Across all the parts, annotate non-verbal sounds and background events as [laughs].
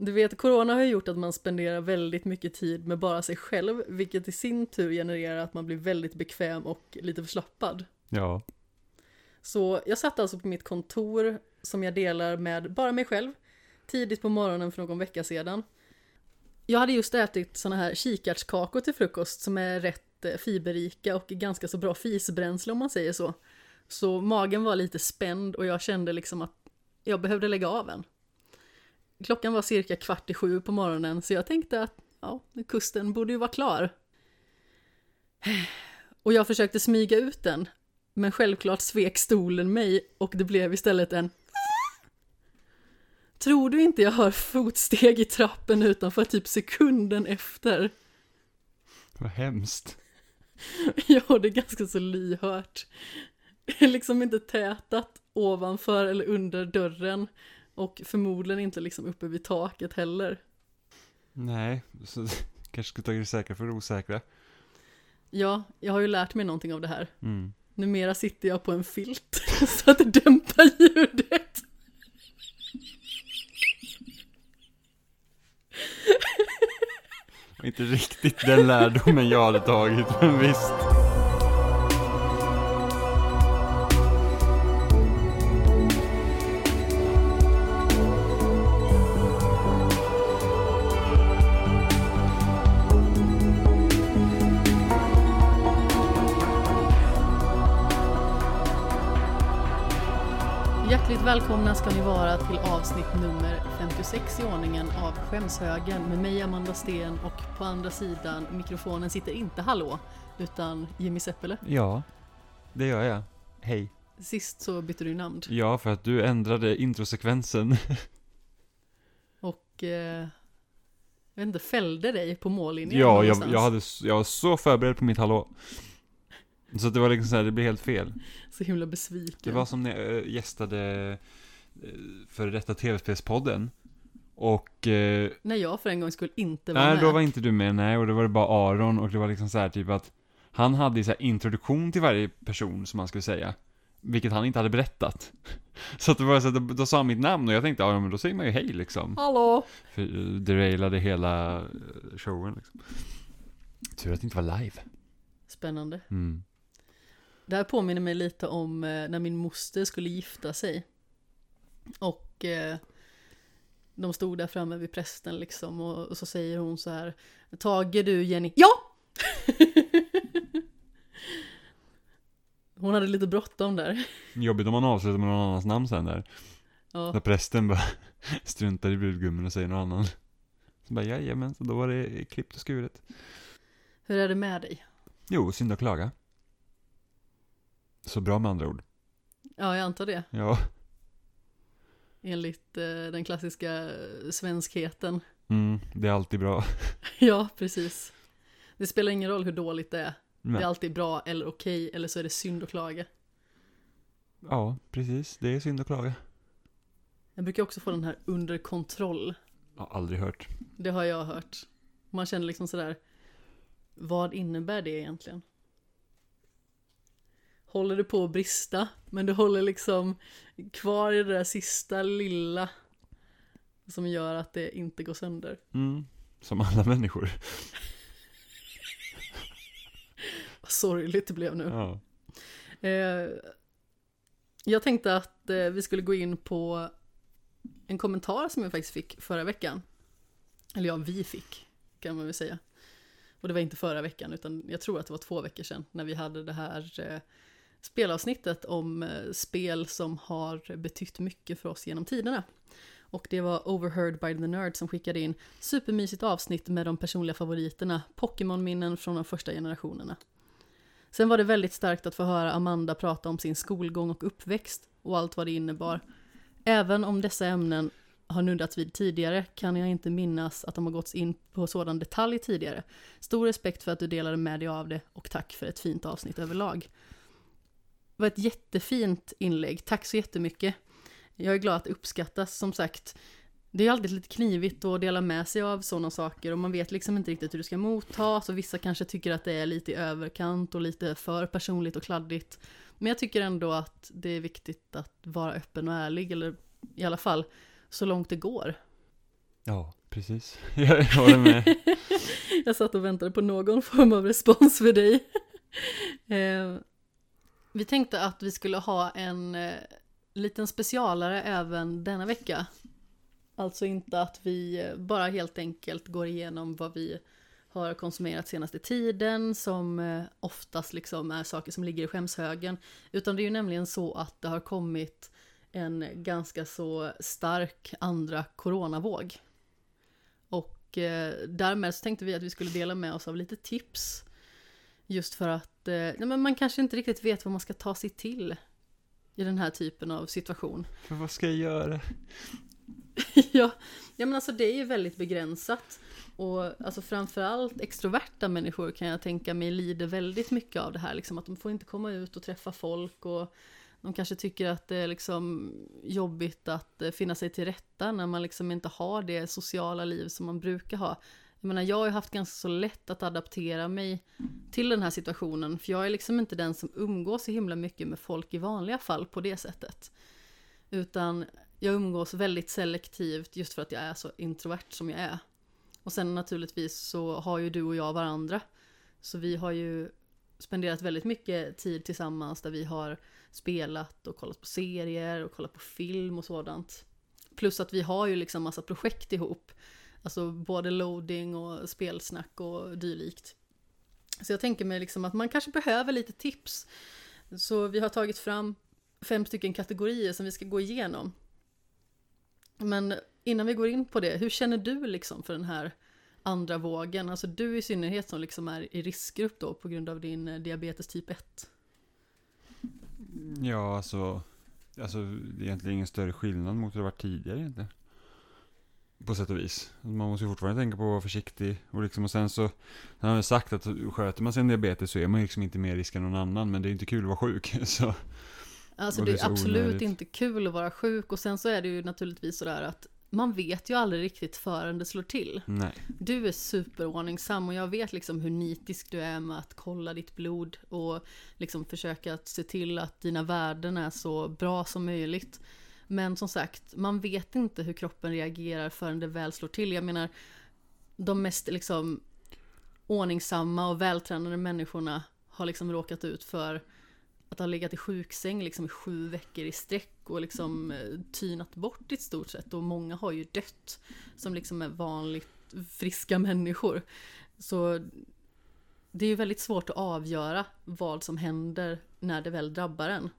Du vet, corona har ju gjort att man spenderar väldigt mycket tid med bara sig själv, vilket i sin tur genererar att man blir väldigt bekväm och lite förslappad. Ja. Så jag satt alltså på mitt kontor som jag delar med bara mig själv, tidigt på morgonen för någon vecka sedan. Jag hade just ätit såna här kikärtskakor till frukost som är rätt eh, fiberrika och ganska så bra fisbränsle om man säger så. Så magen var lite spänd och jag kände liksom att jag behövde lägga av en. Klockan var cirka kvart i sju på morgonen så jag tänkte att ja, kusten borde ju vara klar. [sighs] Och jag försökte smyga ut den, men självklart svek stolen mig och det blev istället en [laughs] Tror du inte jag hör fotsteg i trappen utanför typ sekunden efter? Vad hemskt. [laughs] Ja, det är ganska så lyhört. Det [laughs] är liksom inte tätat ovanför eller under dörren och förmodligen inte liksom uppe vid taket heller. Nej, så [laughs] kanske ska ta det säkra för det osäkra. Ja, jag har ju lärt mig någonting av det här. Mm. Numera sitter jag på en filt [laughs] så att det dämpar ljudet. [laughs] Inte riktigt den lärdomen jag hade tagit, men visst. Välkomna ska ni vara till avsnitt nummer 56 i ordningen av Skämshögen med mig Amanda Sten och på andra sidan mikrofonen sitter inte Hallå utan Jimmy Seppele. Ja, det gör jag. Hej. Sist så bytte du namn Ja, för att du ändrade introsekvensen. [laughs] och eh, jag vet inte, fällde dig på mållinjen Ja, jag, jag, hade, jag var så förberedd på mitt hallå. Så det var liksom så här, det blev helt fel. Så himla besviken. Det var som när jag äh, gästade äh, före detta tv-spelspodden. Och, äh, När jag för en gång skulle inte vara nej med. då var inte du med, nej, och då var det bara Aron och det var liksom så här typ att han hade så här introduktion till varje person som man skulle säga. Vilket han inte hade berättat. [laughs] Så att det var så att då, då sa han mitt namn och jag tänkte, ja men då säger man ju hej liksom. Hallå! För eh, derailade hela eh, showen liksom. Tur att det inte var live. Spännande. Mm. Det här påminner mig lite om eh, när min moster skulle gifta sig. Och eh, de stod där framme vid prästen liksom och, och så säger hon så här Tage du Jenny? Ja! [laughs] hon hade lite bråttom där. Jobbigt om man avslutar med någon annans namn sen där. Ja, När prästen bara [laughs] struntar i brudgummen och säger någon annan. Så bara, jajamän, så då var det klippt och skuret. hur är det med dig? Jo, synd och klaga. Så bra med andra ord. Ja, jag antar det. Ja. Enligt eh, den klassiska svenskheten. Mm, det är alltid bra. [laughs] ja, precis. Det spelar ingen roll hur dåligt det är. Det Men, är alltid bra eller okej, eller så är det synd att klaga. ja, precis. Det är synd och klaga. Jag brukar också få den här under kontroll. Jag har aldrig hört. Det har jag hört. Man känner liksom sådär, vad innebär det egentligen? Håller det på att brista, men du håller liksom kvar i det där sista lilla som gör att det inte går sönder. Mm, som alla människor. Vad sorgligt det blev nu. Ja. Eh, jag tänkte att eh, vi skulle gå in på en kommentar som jag faktiskt fick förra veckan. Eller ja, vi fick, kan man väl säga. Och det var inte förra veckan, utan jag tror att det var två veckor sedan när vi hade det här eh, spelavsnittet om eh, spel som har betytt mycket för oss genom tiderna. Och det var Overheard by the Nerd som skickade in supermysigt avsnitt med de personliga favoriterna, Pokémon-minnen från de första generationerna. Sen var det väldigt starkt att få höra Amanda prata om sin skolgång och uppväxt och allt vad det innebar. Även om dessa ämnen har nuddats vid tidigare kan jag inte minnas att de har gått in på sådan detalj tidigare. Stor respekt för att du delade med dig av det och tack för ett fint avsnitt överlag. Var ett jättefint inlägg, tack så jättemycket. Jag är glad att uppskattas, som sagt. Det är alltid lite knivigt att dela med sig av sådana saker och man vet liksom inte riktigt hur det ska mottas och vissa kanske tycker att det är lite i överkant och lite för personligt och kladdigt. Men jag tycker ändå att det är viktigt att vara öppen och ärlig, eller i alla fall så långt det går. Ja, precis. [laughs] Jag håller med. [laughs] Jag satt och väntade på någon form av respons för dig. [laughs] Vi tänkte att vi skulle ha en eh, liten specialare även denna vecka. Alltså inte att vi eh, bara helt enkelt går igenom vad vi har konsumerat senaste tiden som eh, oftast liksom är saker som ligger i skämshögen. Utan det är ju nämligen så att det har kommit en ganska så stark andra coronavåg. Och eh, därmed så tänkte vi att vi skulle dela med oss av lite tips. Just för att nej, men man kanske inte riktigt vet vad man ska ta sig till i den här typen av situation. [laughs] För vad ska jag göra? ja, ja, men alltså det är ju väldigt begränsat. Och alltså framförallt extroverta människor kan jag tänka mig lider väldigt mycket av det här. Liksom att de får inte komma ut och träffa folk och de kanske tycker att det är liksom jobbigt att eh, finna sig till rätta när man liksom inte har det sociala liv som man brukar ha. Jag menar, jag har ju haft ganska så lätt att adaptera mig till den här situationen, för jag är liksom inte den som umgås så himla mycket med folk i vanliga fall på det sättet. Utan jag umgås väldigt selektivt just för att jag är så introvert som jag är. Och sen naturligtvis så har ju du och jag varandra. Så vi har ju spenderat väldigt mycket tid tillsammans där vi har spelat och kollat på serier och kollat på film och sådant. Plus att vi har ju liksom massa projekt ihop. Alltså både loading och spelsnack och dylikt. Så jag tänker mig liksom att man kanske behöver lite tips. Så vi har tagit fram fem stycken kategorier som vi ska gå igenom. Men innan vi går in på det, hur känner du liksom för den här andra vågen? Alltså du i synnerhet som liksom är i riskgrupp då på grund av din eh, diabetes typ 1. Ja, alltså, alltså det är egentligen ingen större skillnad mot hur det varit tidigare egentligen. På sätt och vis. Man måste ju fortfarande tänka på att vara försiktig. Och, liksom, och sen så, han har ju sagt att sköter man sin diabetes så är man liksom inte mer risk än någon annan. Men det är inte kul att vara sjuk. [laughs] Så. Alltså det det är är absolut onödigt. inte kul att vara sjuk och sen så är det ju naturligtvis sådär att man vet ju aldrig riktigt förrän det slår till. Nej. Du är superordningsam och jag vet liksom hur nitisk du är med att kolla ditt blod och liksom försöka att se till att dina värden är så bra som möjligt. Men som sagt, man vet inte hur kroppen reagerar förrän det väl slår till. Jag menar, de mest liksom ordningsamma och vältränade människorna har liksom råkat ut för att ha legat i sjuksäng liksom i sju veckor i sträck och liksom eh, tynat bort i stort sett och många har ju dött som liksom är vanligt friska människor. Så det är ju väldigt svårt att avgöra vad som händer när det väl drabbar en.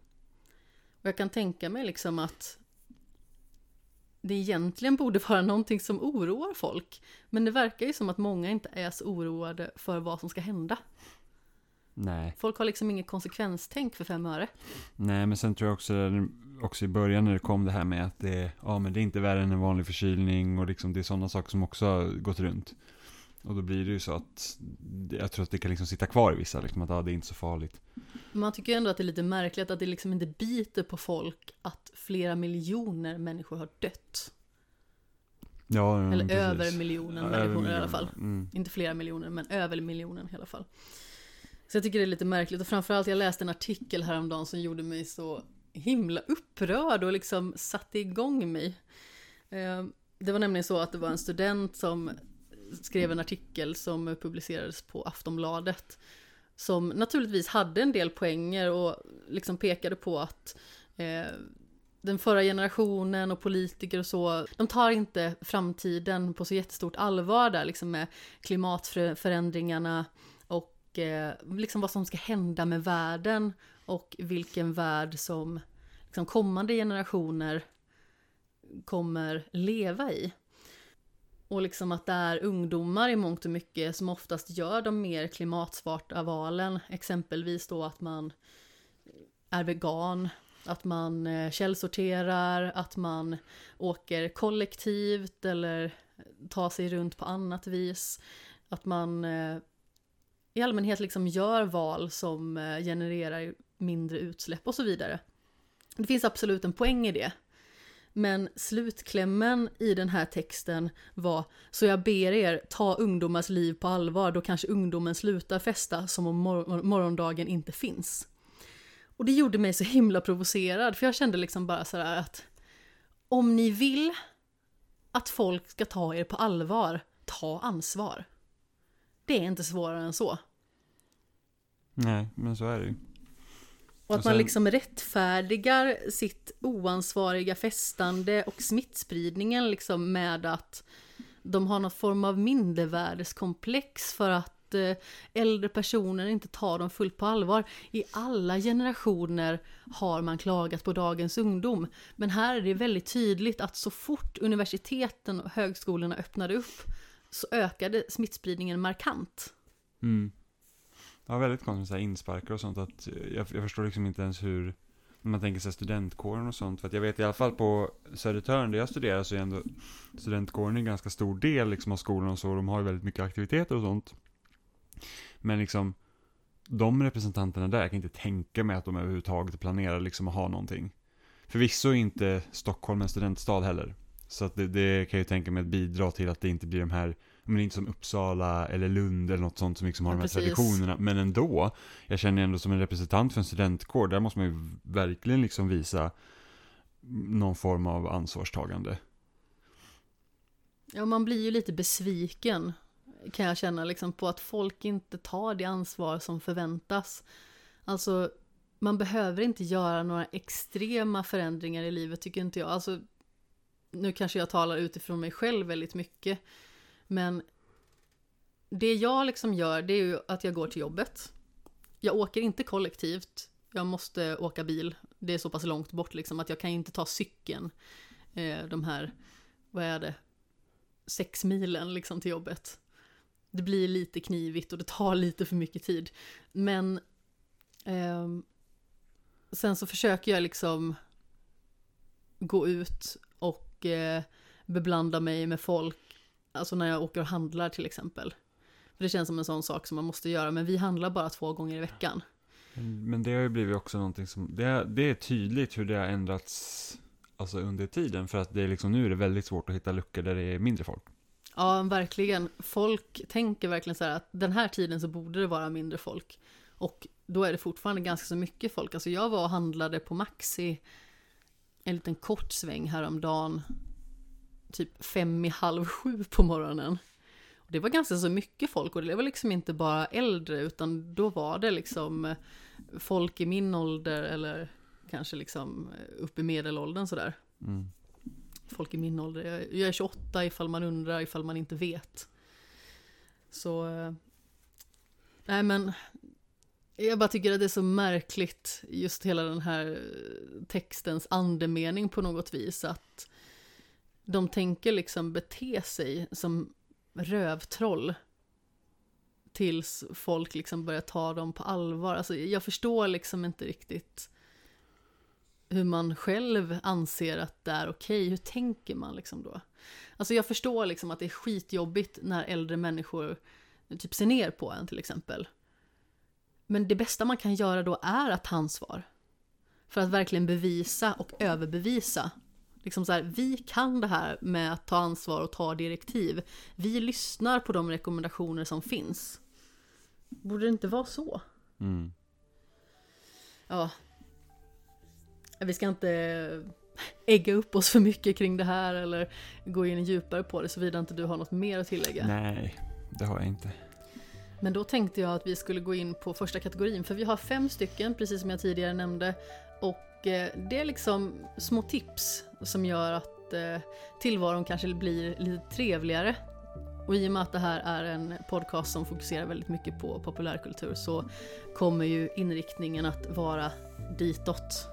Och jag kan tänka mig liksom att det egentligen borde vara någonting som oroar folk. Men det verkar ju som att många inte är så oroade för vad som ska hända. Nej. Folk har liksom inget konsekvenstänk för fem öre. Nej, men sen tror jag också, också i början när det kom det här med att det, ja, men det är inte värre än en vanlig förkylning och liksom det är sådana saker som också har gått runt. Och då blir det ju så att jag tror att det kan liksom sitta kvar i vissa, liksom att ja, det är inte så farligt. Man tycker ändå att det är lite märkligt att det liksom inte biter på folk att flera miljoner människor har dött. Ja, mm, Eller precis. över miljonen Ja, människor över i alla fall. Mm. Inte flera miljoner, men över miljonen i alla fall. Så jag tycker det är lite märkligt och framförallt jag läste en artikel häromdagen som gjorde mig så himla upprörd och liksom satte igång mig. Eh, Det var nämligen så att det var en student som skrev en artikel som publicerades på Aftonbladet. Som naturligtvis hade en del poänger och liksom pekade på att eh, den förra generationen och politiker och så, de tar inte framtiden på så jättestort allvar där liksom med klimatförändringarna och eh, liksom vad som ska hända med världen och vilken värld som liksom kommande generationer kommer leva i. Och liksom att det är ungdomar i mångt och mycket som oftast gör de mer klimatsmarta valen. Exempelvis då att man är vegan, att man eh, källsorterar, att man åker kollektivt eller tar sig runt på annat vis. Att man eh, i allmänhet liksom gör val som eh, genererar mindre utsläpp och så vidare. Det finns absolut en poäng i det. Men slutklämmen i den här texten var Så jag ber er, ta ungdomars liv på allvar, då kanske ungdomen slutar festa som om mor- morgondagen inte finns. Och det gjorde mig så himla provocerad, för jag kände liksom bara sådär att om ni vill att folk ska ta er på allvar, ta ansvar. Det är inte svårare än så. Nej, men så är det ju. Och att man liksom rättfärdigar sitt oansvariga festande och smittspridningen liksom med att de har någon form av mindervärdeskomplex för att eh, äldre personer inte tar dem fullt på allvar. I alla generationer har man klagat på dagens ungdom. Men här är det väldigt tydligt att så fort universiteten och högskolorna öppnade upp så ökade smittspridningen markant. Mm. Ja, väldigt konstigt med så här insparkar och sånt. Att eh, jag, jag förstår liksom inte ens hur, när man tänker sig studentkåren och sånt. För att jag vet i alla fall på Södertörn där jag studerar så är ändå studentkåren en ganska stor del liksom av skolan och så. De har ju väldigt mycket aktiviteter och sånt. Men liksom, de representanterna där, jag kan inte tänka mig att de överhuvudtaget planerar liksom att ha någonting. Förvisso är inte Stockholm en studentstad heller. Så att det, det kan jag ju tänka mig att bidra till att det inte blir de här men inte som Uppsala eller Lund eller något sånt som liksom har Ja, de här precis. traditionerna. Men ändå, jag känner ändå som en representant för en studentkår, där måste man ju verkligen liksom visa någon form av ansvarstagande. Ja, man blir ju lite besviken kan jag känna liksom på att folk inte tar det ansvar som förväntas. Alltså, man behöver inte göra några extrema förändringar i livet tycker inte jag. Alltså, nu kanske jag talar utifrån mig själv väldigt mycket. Men det jag liksom gör det är ju att jag går till jobbet. Jag åker inte kollektivt. Jag måste åka bil. Det är så pass långt bort liksom att jag kan inte ta cykeln. Eh, de här, vad är det? sex milen liksom till jobbet. Det blir lite knivigt och det tar lite för mycket tid. Men eh, sen så försöker jag liksom gå ut och eh, beblanda mig med folk. Alltså när jag åker och handlar till exempel. För det känns som en sån sak som man måste göra. Men vi handlar bara två gånger i veckan. Men det har ju blivit också någonting som, det är, det är tydligt hur det har ändrats alltså under tiden. För att det är liksom, nu är det väldigt svårt att hitta luckor där det är mindre folk. Ja, verkligen. Folk tänker verkligen så här att den här tiden så borde det vara mindre folk. Och då är det fortfarande ganska så mycket folk. Alltså jag var och handlade på Maxi en liten kort sväng häromdagen. Typ fem i halv sju på morgonen. Och det var ganska så mycket folk och det var liksom inte bara äldre utan då var det liksom eh, folk i min ålder eller kanske liksom eh, upp i medelåldern sådär Mm. folk i min ålder. Jag- Jag är 28 ifall man undrar, ifall man inte vet. Så... eh, Nej men... Jag bara tycker att det är så märkligt, just hela den här textens andemening på något vis. Att de tänker liksom bete sig som rövtroll. Tills folk liksom börjar ta dem på allvar. Alltså jag förstår liksom inte riktigt hur man själv anser att det är okej, hur tänker man liksom då? Alltså jag förstår liksom att det är skitjobbigt när äldre människor typ ser ner på en till exempel. Men det bästa man kan göra då är att ta ansvar. För att verkligen bevisa och överbevisa. Liksom så här, vi kan det här med att ta ansvar och ta direktiv. Vi lyssnar på de rekommendationer som finns. Borde det inte vara så? Mm. Ja. Vi ska inte ägga upp oss för mycket kring det här eller gå in djupare på det såvida inte du har något mer att tillägga. Nej, det har jag inte. Men då tänkte jag att vi skulle gå in på första kategorin för vi har fem stycken precis som jag tidigare nämnde och Eh, det är liksom små tips som gör att eh, tillvaron kanske blir lite trevligare. Och i och med att det här är en podcast som fokuserar väldigt mycket på populärkultur så kommer ju inriktningen att vara ditåt.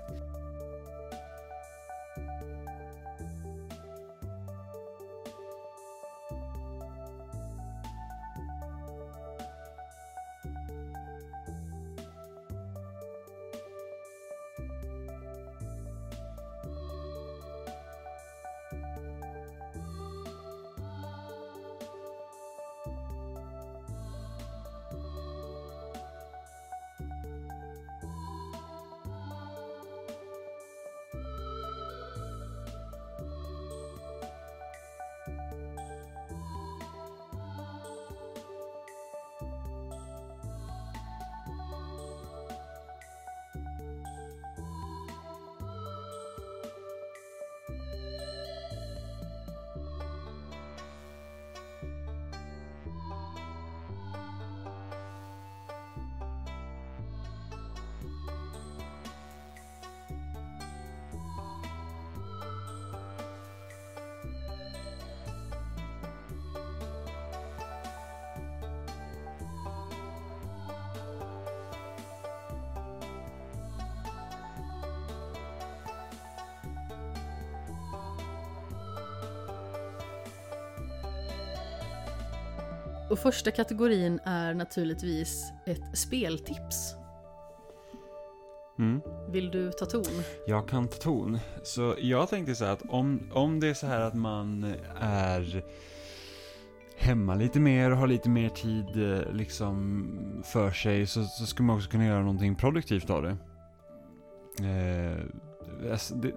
Första kategorin är naturligtvis ett speltips. Mm. Vill du ta ton? Jag kan ta ton. Så jag tänkte så här att om, om det är så här att man är hemma lite mer och har lite mer tid eh, liksom för sig så, så skulle man också kunna göra någonting produktivt av det. Eh, alltså, det,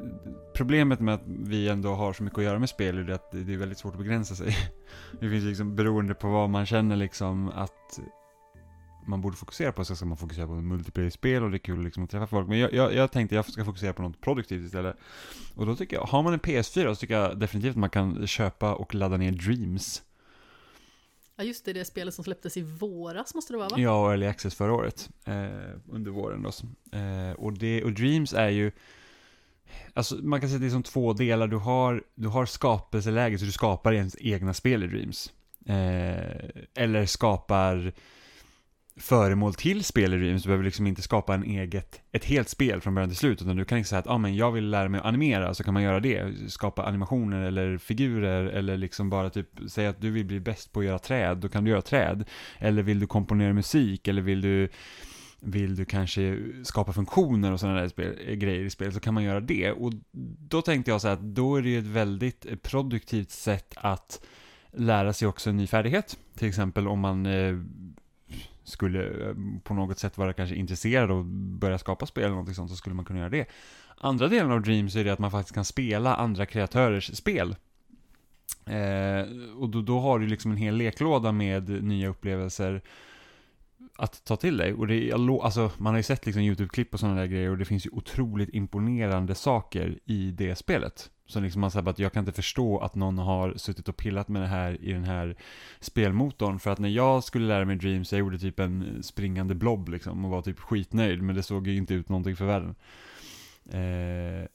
problemet med att vi ändå har så mycket att göra med spel är det att det är väldigt svårt att begränsa sig. [laughs] Det finns liksom beroende på vad man känner liksom att man borde fokusera på så ska man fokusera på multiplayer-spel och det är kul liksom att träffa folk. Men jag, jag, jag tänkte jag ska fokusera på något produktivt istället. Och då tycker jag, har man en PS4 så tycker jag definitivt att man kan köpa och ladda ner Dreams. Ja just det, det spelet som släpptes i våras måste det vara va? Ja, och Early Access förra året. Eh, under våren då. Eh, och, det, och Dreams är ju Alltså man kan säga att det är som två delar. Du har, du har skapelseläget, så du skapar ens egna spel i Dreams. Eh, eller skapar föremål till spel i Dreams. Du behöver liksom inte skapa en eget, ett helt spel från början till slut. Utan du kan inte säga att ah, men jag vill lära mig att animera, så kan man göra det. Skapa animationer eller figurer eller liksom bara typ säga att du vill bli bäst på att göra träd, då kan du göra träd. Eller vill du komponera musik, eller vill du vill du kanske skapa funktioner och sådana där spel, grejer i spel så kan man göra det. Och då tänkte jag så här att då är det ju ett väldigt produktivt sätt att lära sig också en ny färdighet. Till exempel om man eh, skulle eh, på något sätt vara kanske intresserad och börja skapa spel eller någonting sånt så skulle man kunna göra det. Andra delen av Dreams är det att man faktiskt kan spela andra kreatörers spel. Eh, och då, då har du liksom en hel leklåda med nya upplevelser att ta till dig. Och det är, alltså, man har ju sett liksom YouTube-klipp och sådana där grejer och det finns ju otroligt imponerande saker i det spelet. Så liksom man säger att jag kan inte förstå att någon har suttit och pillat med det här i den här spelmotorn. För att när jag skulle lära mig Dreams, jag gjorde typ en springande blob liksom och var typ skitnöjd. Men det såg ju inte ut någonting för världen. Eh,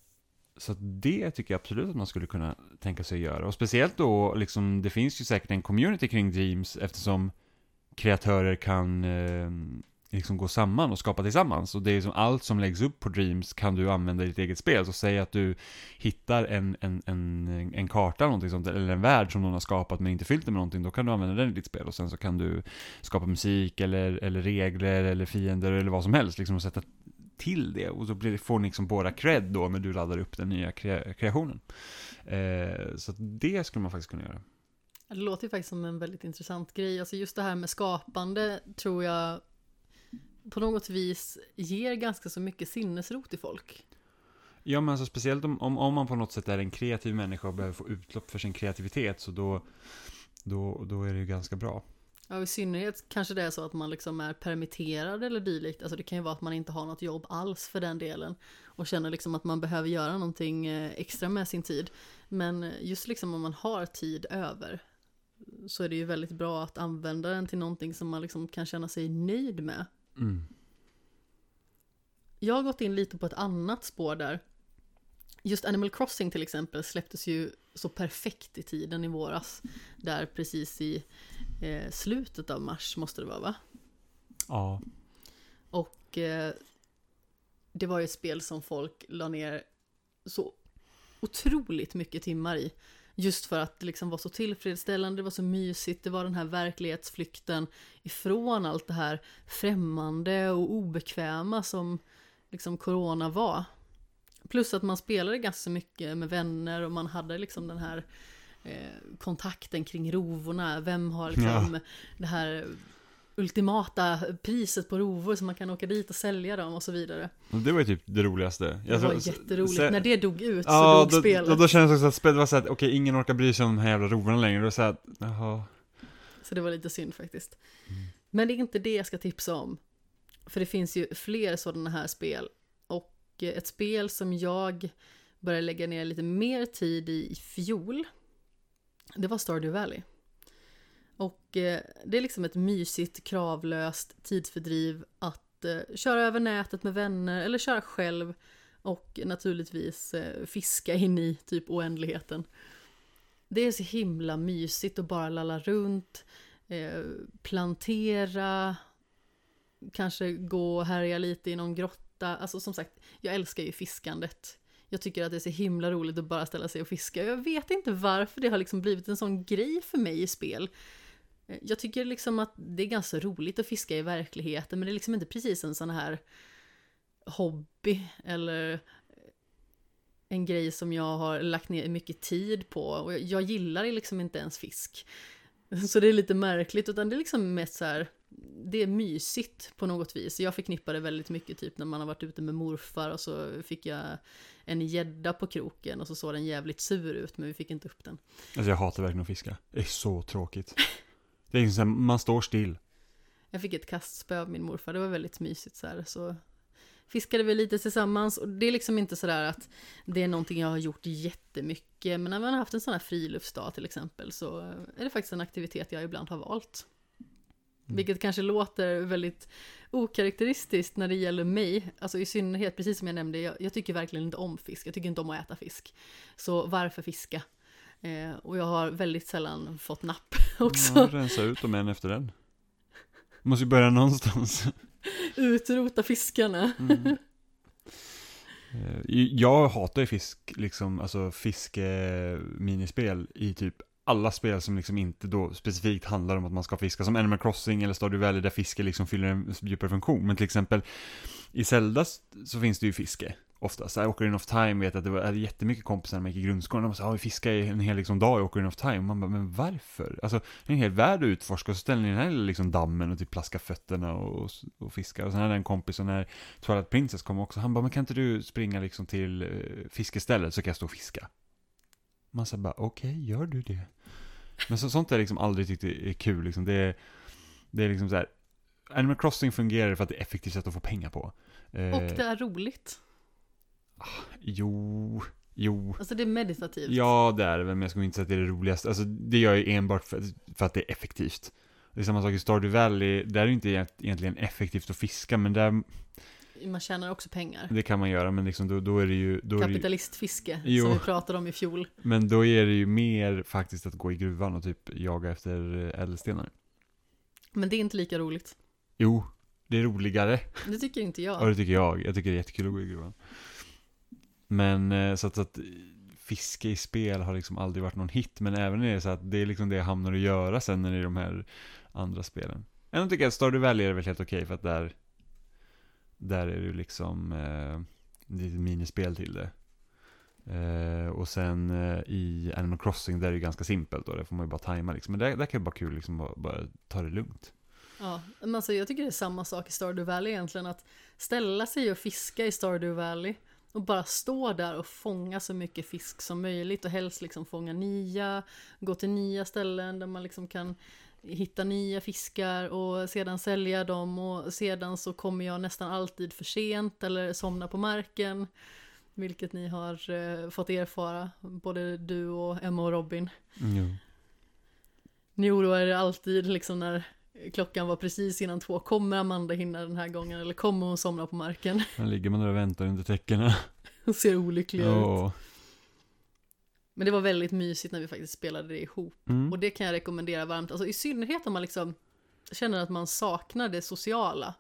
så det tycker jag absolut att man skulle kunna tänka sig att göra. Och speciellt då, liksom, det finns ju säkert en community kring Dreams eftersom kreatörer kan eh, liksom gå samman och skapa tillsammans. Och det är som allt som läggs upp på Dreams kan du använda i ditt eget spel. Så säg att du hittar en, en, en, en karta eller sånt, eller en värld som någon har skapat men inte fyllt den med någonting, då kan du använda den i ditt spel. Och sen så kan du skapa musik eller, eller regler eller fiender eller vad som helst, liksom och sätta till det. Och så blir det, får ni liksom båda cred då när du laddar upp den nya kre kreationen. Eh, så det skulle man faktiskt kunna göra. Det låter ju faktiskt som en väldigt intressant grej. Alltså just det här med skapande tror jag på något vis ger ganska så mycket sinnesro till folk. Ja, men alltså speciellt om, om, om man på något sätt är en kreativ människa och behöver få utlopp för sin kreativitet, så då, då, då är det ju ganska bra. Ja, i synnerhet kanske det är så att man liksom är permitterad eller dylikt. Alltså det kan ju vara att man inte har något jobb alls för den delen. Och känner liksom att man behöver göra någonting eh, extra med sin tid. Men just liksom om man har tid över så är det ju väldigt bra att använda den till någonting som man liksom kan känna sig nöjd med. Mm. Jag har gått in lite på ett annat spår där. Just Animal Crossing till exempel släpptes ju så perfekt i tiden i våras. Där precis i eh, slutet av mars måste det vara va? Ja. Och eh, det var ju ett spel som folk la ner så otroligt mycket timmar i. Just för att det liksom var så tillfredsställande, det var så mysigt, det var den här verklighetsflykten ifrån allt det här främmande och obekväma som liksom corona var. Plus att man spelade ganska mycket med vänner och man hade liksom den här eh, kontakten kring rovorna. Vem har liksom ja. det här ultimata priset på rovor så man kan åka dit och sälja dem och så vidare. Det var ju typ det roligaste. Det var så, jätteroligt. Så, När det dog ut ja, så dog då, spelet. Då, då kändes det också att spelet var såhär, okej okay, ingen orkar bry sig om de här jävla rovorna längre. Det var såhär, jaha. Så det var lite synd faktiskt. Mm. Men det är inte det jag ska tipsa om. För det finns ju fler sådana här spel. Och ett spel som jag började lägga ner lite mer tid i i fjol. Det var Stardew Valley. Och eh, det är liksom ett mysigt, kravlöst tidsfördriv att eh, köra över nätet med vänner eller köra själv och naturligtvis eh, fiska in i typ oändligheten. Det är så himla mysigt att bara lalla runt, eh, plantera, kanske gå och härja lite i någon grotta. Alltså som sagt, jag älskar ju fiskandet. Jag tycker att det är så himla roligt att bara ställa sig och fiska. Jag vet inte varför det har liksom blivit en sån grej för mig i spel. Eh, Jag tycker liksom att det är ganska roligt att fiska i verkligheten, men det är liksom inte precis en sån här hobby eller en grej som jag har lagt ner mycket tid på. Och jag- jag gillar liksom inte ens fisk. [laughs] Så det är lite märkligt, utan det är liksom mest så här, det är mysigt på något vis. Jag förknippar det väldigt mycket typ när man har varit ute med morfar och så fick jag en gädda på kroken och så såg den jävligt sur ut men vi fick inte upp den. Alltså jag hatar verkligen att fiska. Det är så tråkigt. [laughs] Det är liksom så här, man står still. Jag fick ett kastspö av min morfar, det var väldigt mysigt så här. Så fiskade vi lite tillsammans och det är liksom inte sådär att det är någonting jag har gjort jättemycket. Men när man har haft en sån här friluftsdag till exempel så är det faktiskt en aktivitet jag ibland har valt. Mm. Vilket kanske låter väldigt okaraktäristiskt när det gäller mig. Alltså i synnerhet, precis som jag nämnde, jag, jag tycker verkligen inte om fisk. Jag tycker inte om att äta fisk. Så varför fiska? Eh, och jag har väldigt sällan fått napp [laughs] också. Ja, rensa ut dem en efter en. Måste ju börja någonstans. [laughs] Utrota fiskarna. Mm. Eh, Jag hatar ju fisk, liksom, alltså fiske-minispel i typ alla spel som liksom inte då specifikt handlar om att man ska fiska, som Animal Crossing eller Stardew Valley där fiske liksom fyller en djupare funktion. Men till exempel i Zelda så finns det ju fiske oftast. Ocarina of Time vet att det var jag hade jättemycket kompisar när man gick i grundskolan. De sa, ja vi fiskar en hel liksom, dag i Ocarina of Time. Man bara, men varför? Alltså, det är en hel värld att utforska och så ställer ni den här liksom dammen och typ plaskar fötterna och, och fiskar. Och sen hade jag en kompis och när Twilight Princess kom också, han bara, men kan inte du springa liksom till uh, fiskestället så kan jag stå och fiska? Man sa bara, okej, gör du det? Men så, sånt har jag liksom aldrig tyckt är kul liksom. Det är, det är liksom så här. Animal Crossing fungerar för att det är ett effektivt sätt att få pengar på. Eh, Och det är roligt. Jo, jo. Alltså det är meditativt. Ja, det är det men jag skulle inte säga att det är det roligaste. Alltså, det gör jag enbart för, för att det är effektivt. Det är samma sak i Stardew Valley, där är det inte egent- egentligen effektivt att fiska, men där, Man tjänar också pengar. det kan man göra, men liksom då, då är det ju... Då ju Kapitalistfiske, Jo. som vi pratade om i fjol. men då är det ju mer faktiskt att gå i gruvan och typ jaga efter ädelstenar. Men det är inte lika roligt. Jo, det är roligare. Det tycker inte Ja, jag. det tycker jag. Jag tycker det är jättekul att gå i gruvan. Men eh, så att, så att fiske i spel har liksom aldrig varit någon hit, men även är det så att det är liksom det jag hamnar att göra sen när det är de här andra spelen. Ändå tycker jag att Stardew Valley är väl helt okej för att där, där är det ju liksom eh, det är ett minispel till det. Eh, och sen eh, i Animal Crossing där är det ganska simpelt då, där får man ju bara tajma liksom. Men där, där kan det vara kul liksom bara, bara ta det lugnt. Ja, men alltså jag tycker det är samma sak i Stardew Valley egentligen. Att ställa sig och fiska i Stardew Valley och bara stå där och fånga så mycket fisk som möjligt och helst liksom fånga nya, gå till nya ställen där man liksom kan hitta nya fiskar och sedan sälja dem och sedan så kommer jag nästan alltid för sent eller somna på marken. Vilket ni har eh, fått erfara, både du och Emma och Robin. Jo. Ni oroar er alltid liksom när klockan var precis innan två. Kommer Amanda hinna den här gången eller kommer hon somna på marken? [laughs] Här ligger man där och väntar under täckena. Hon ser olycklig ut. Ja. Men det var väldigt mysigt när vi faktiskt spelade det ihop. Mm. Och det kan jag rekommendera varmt. Alltså i synnerhet om man liksom känner att man saknar det sociala.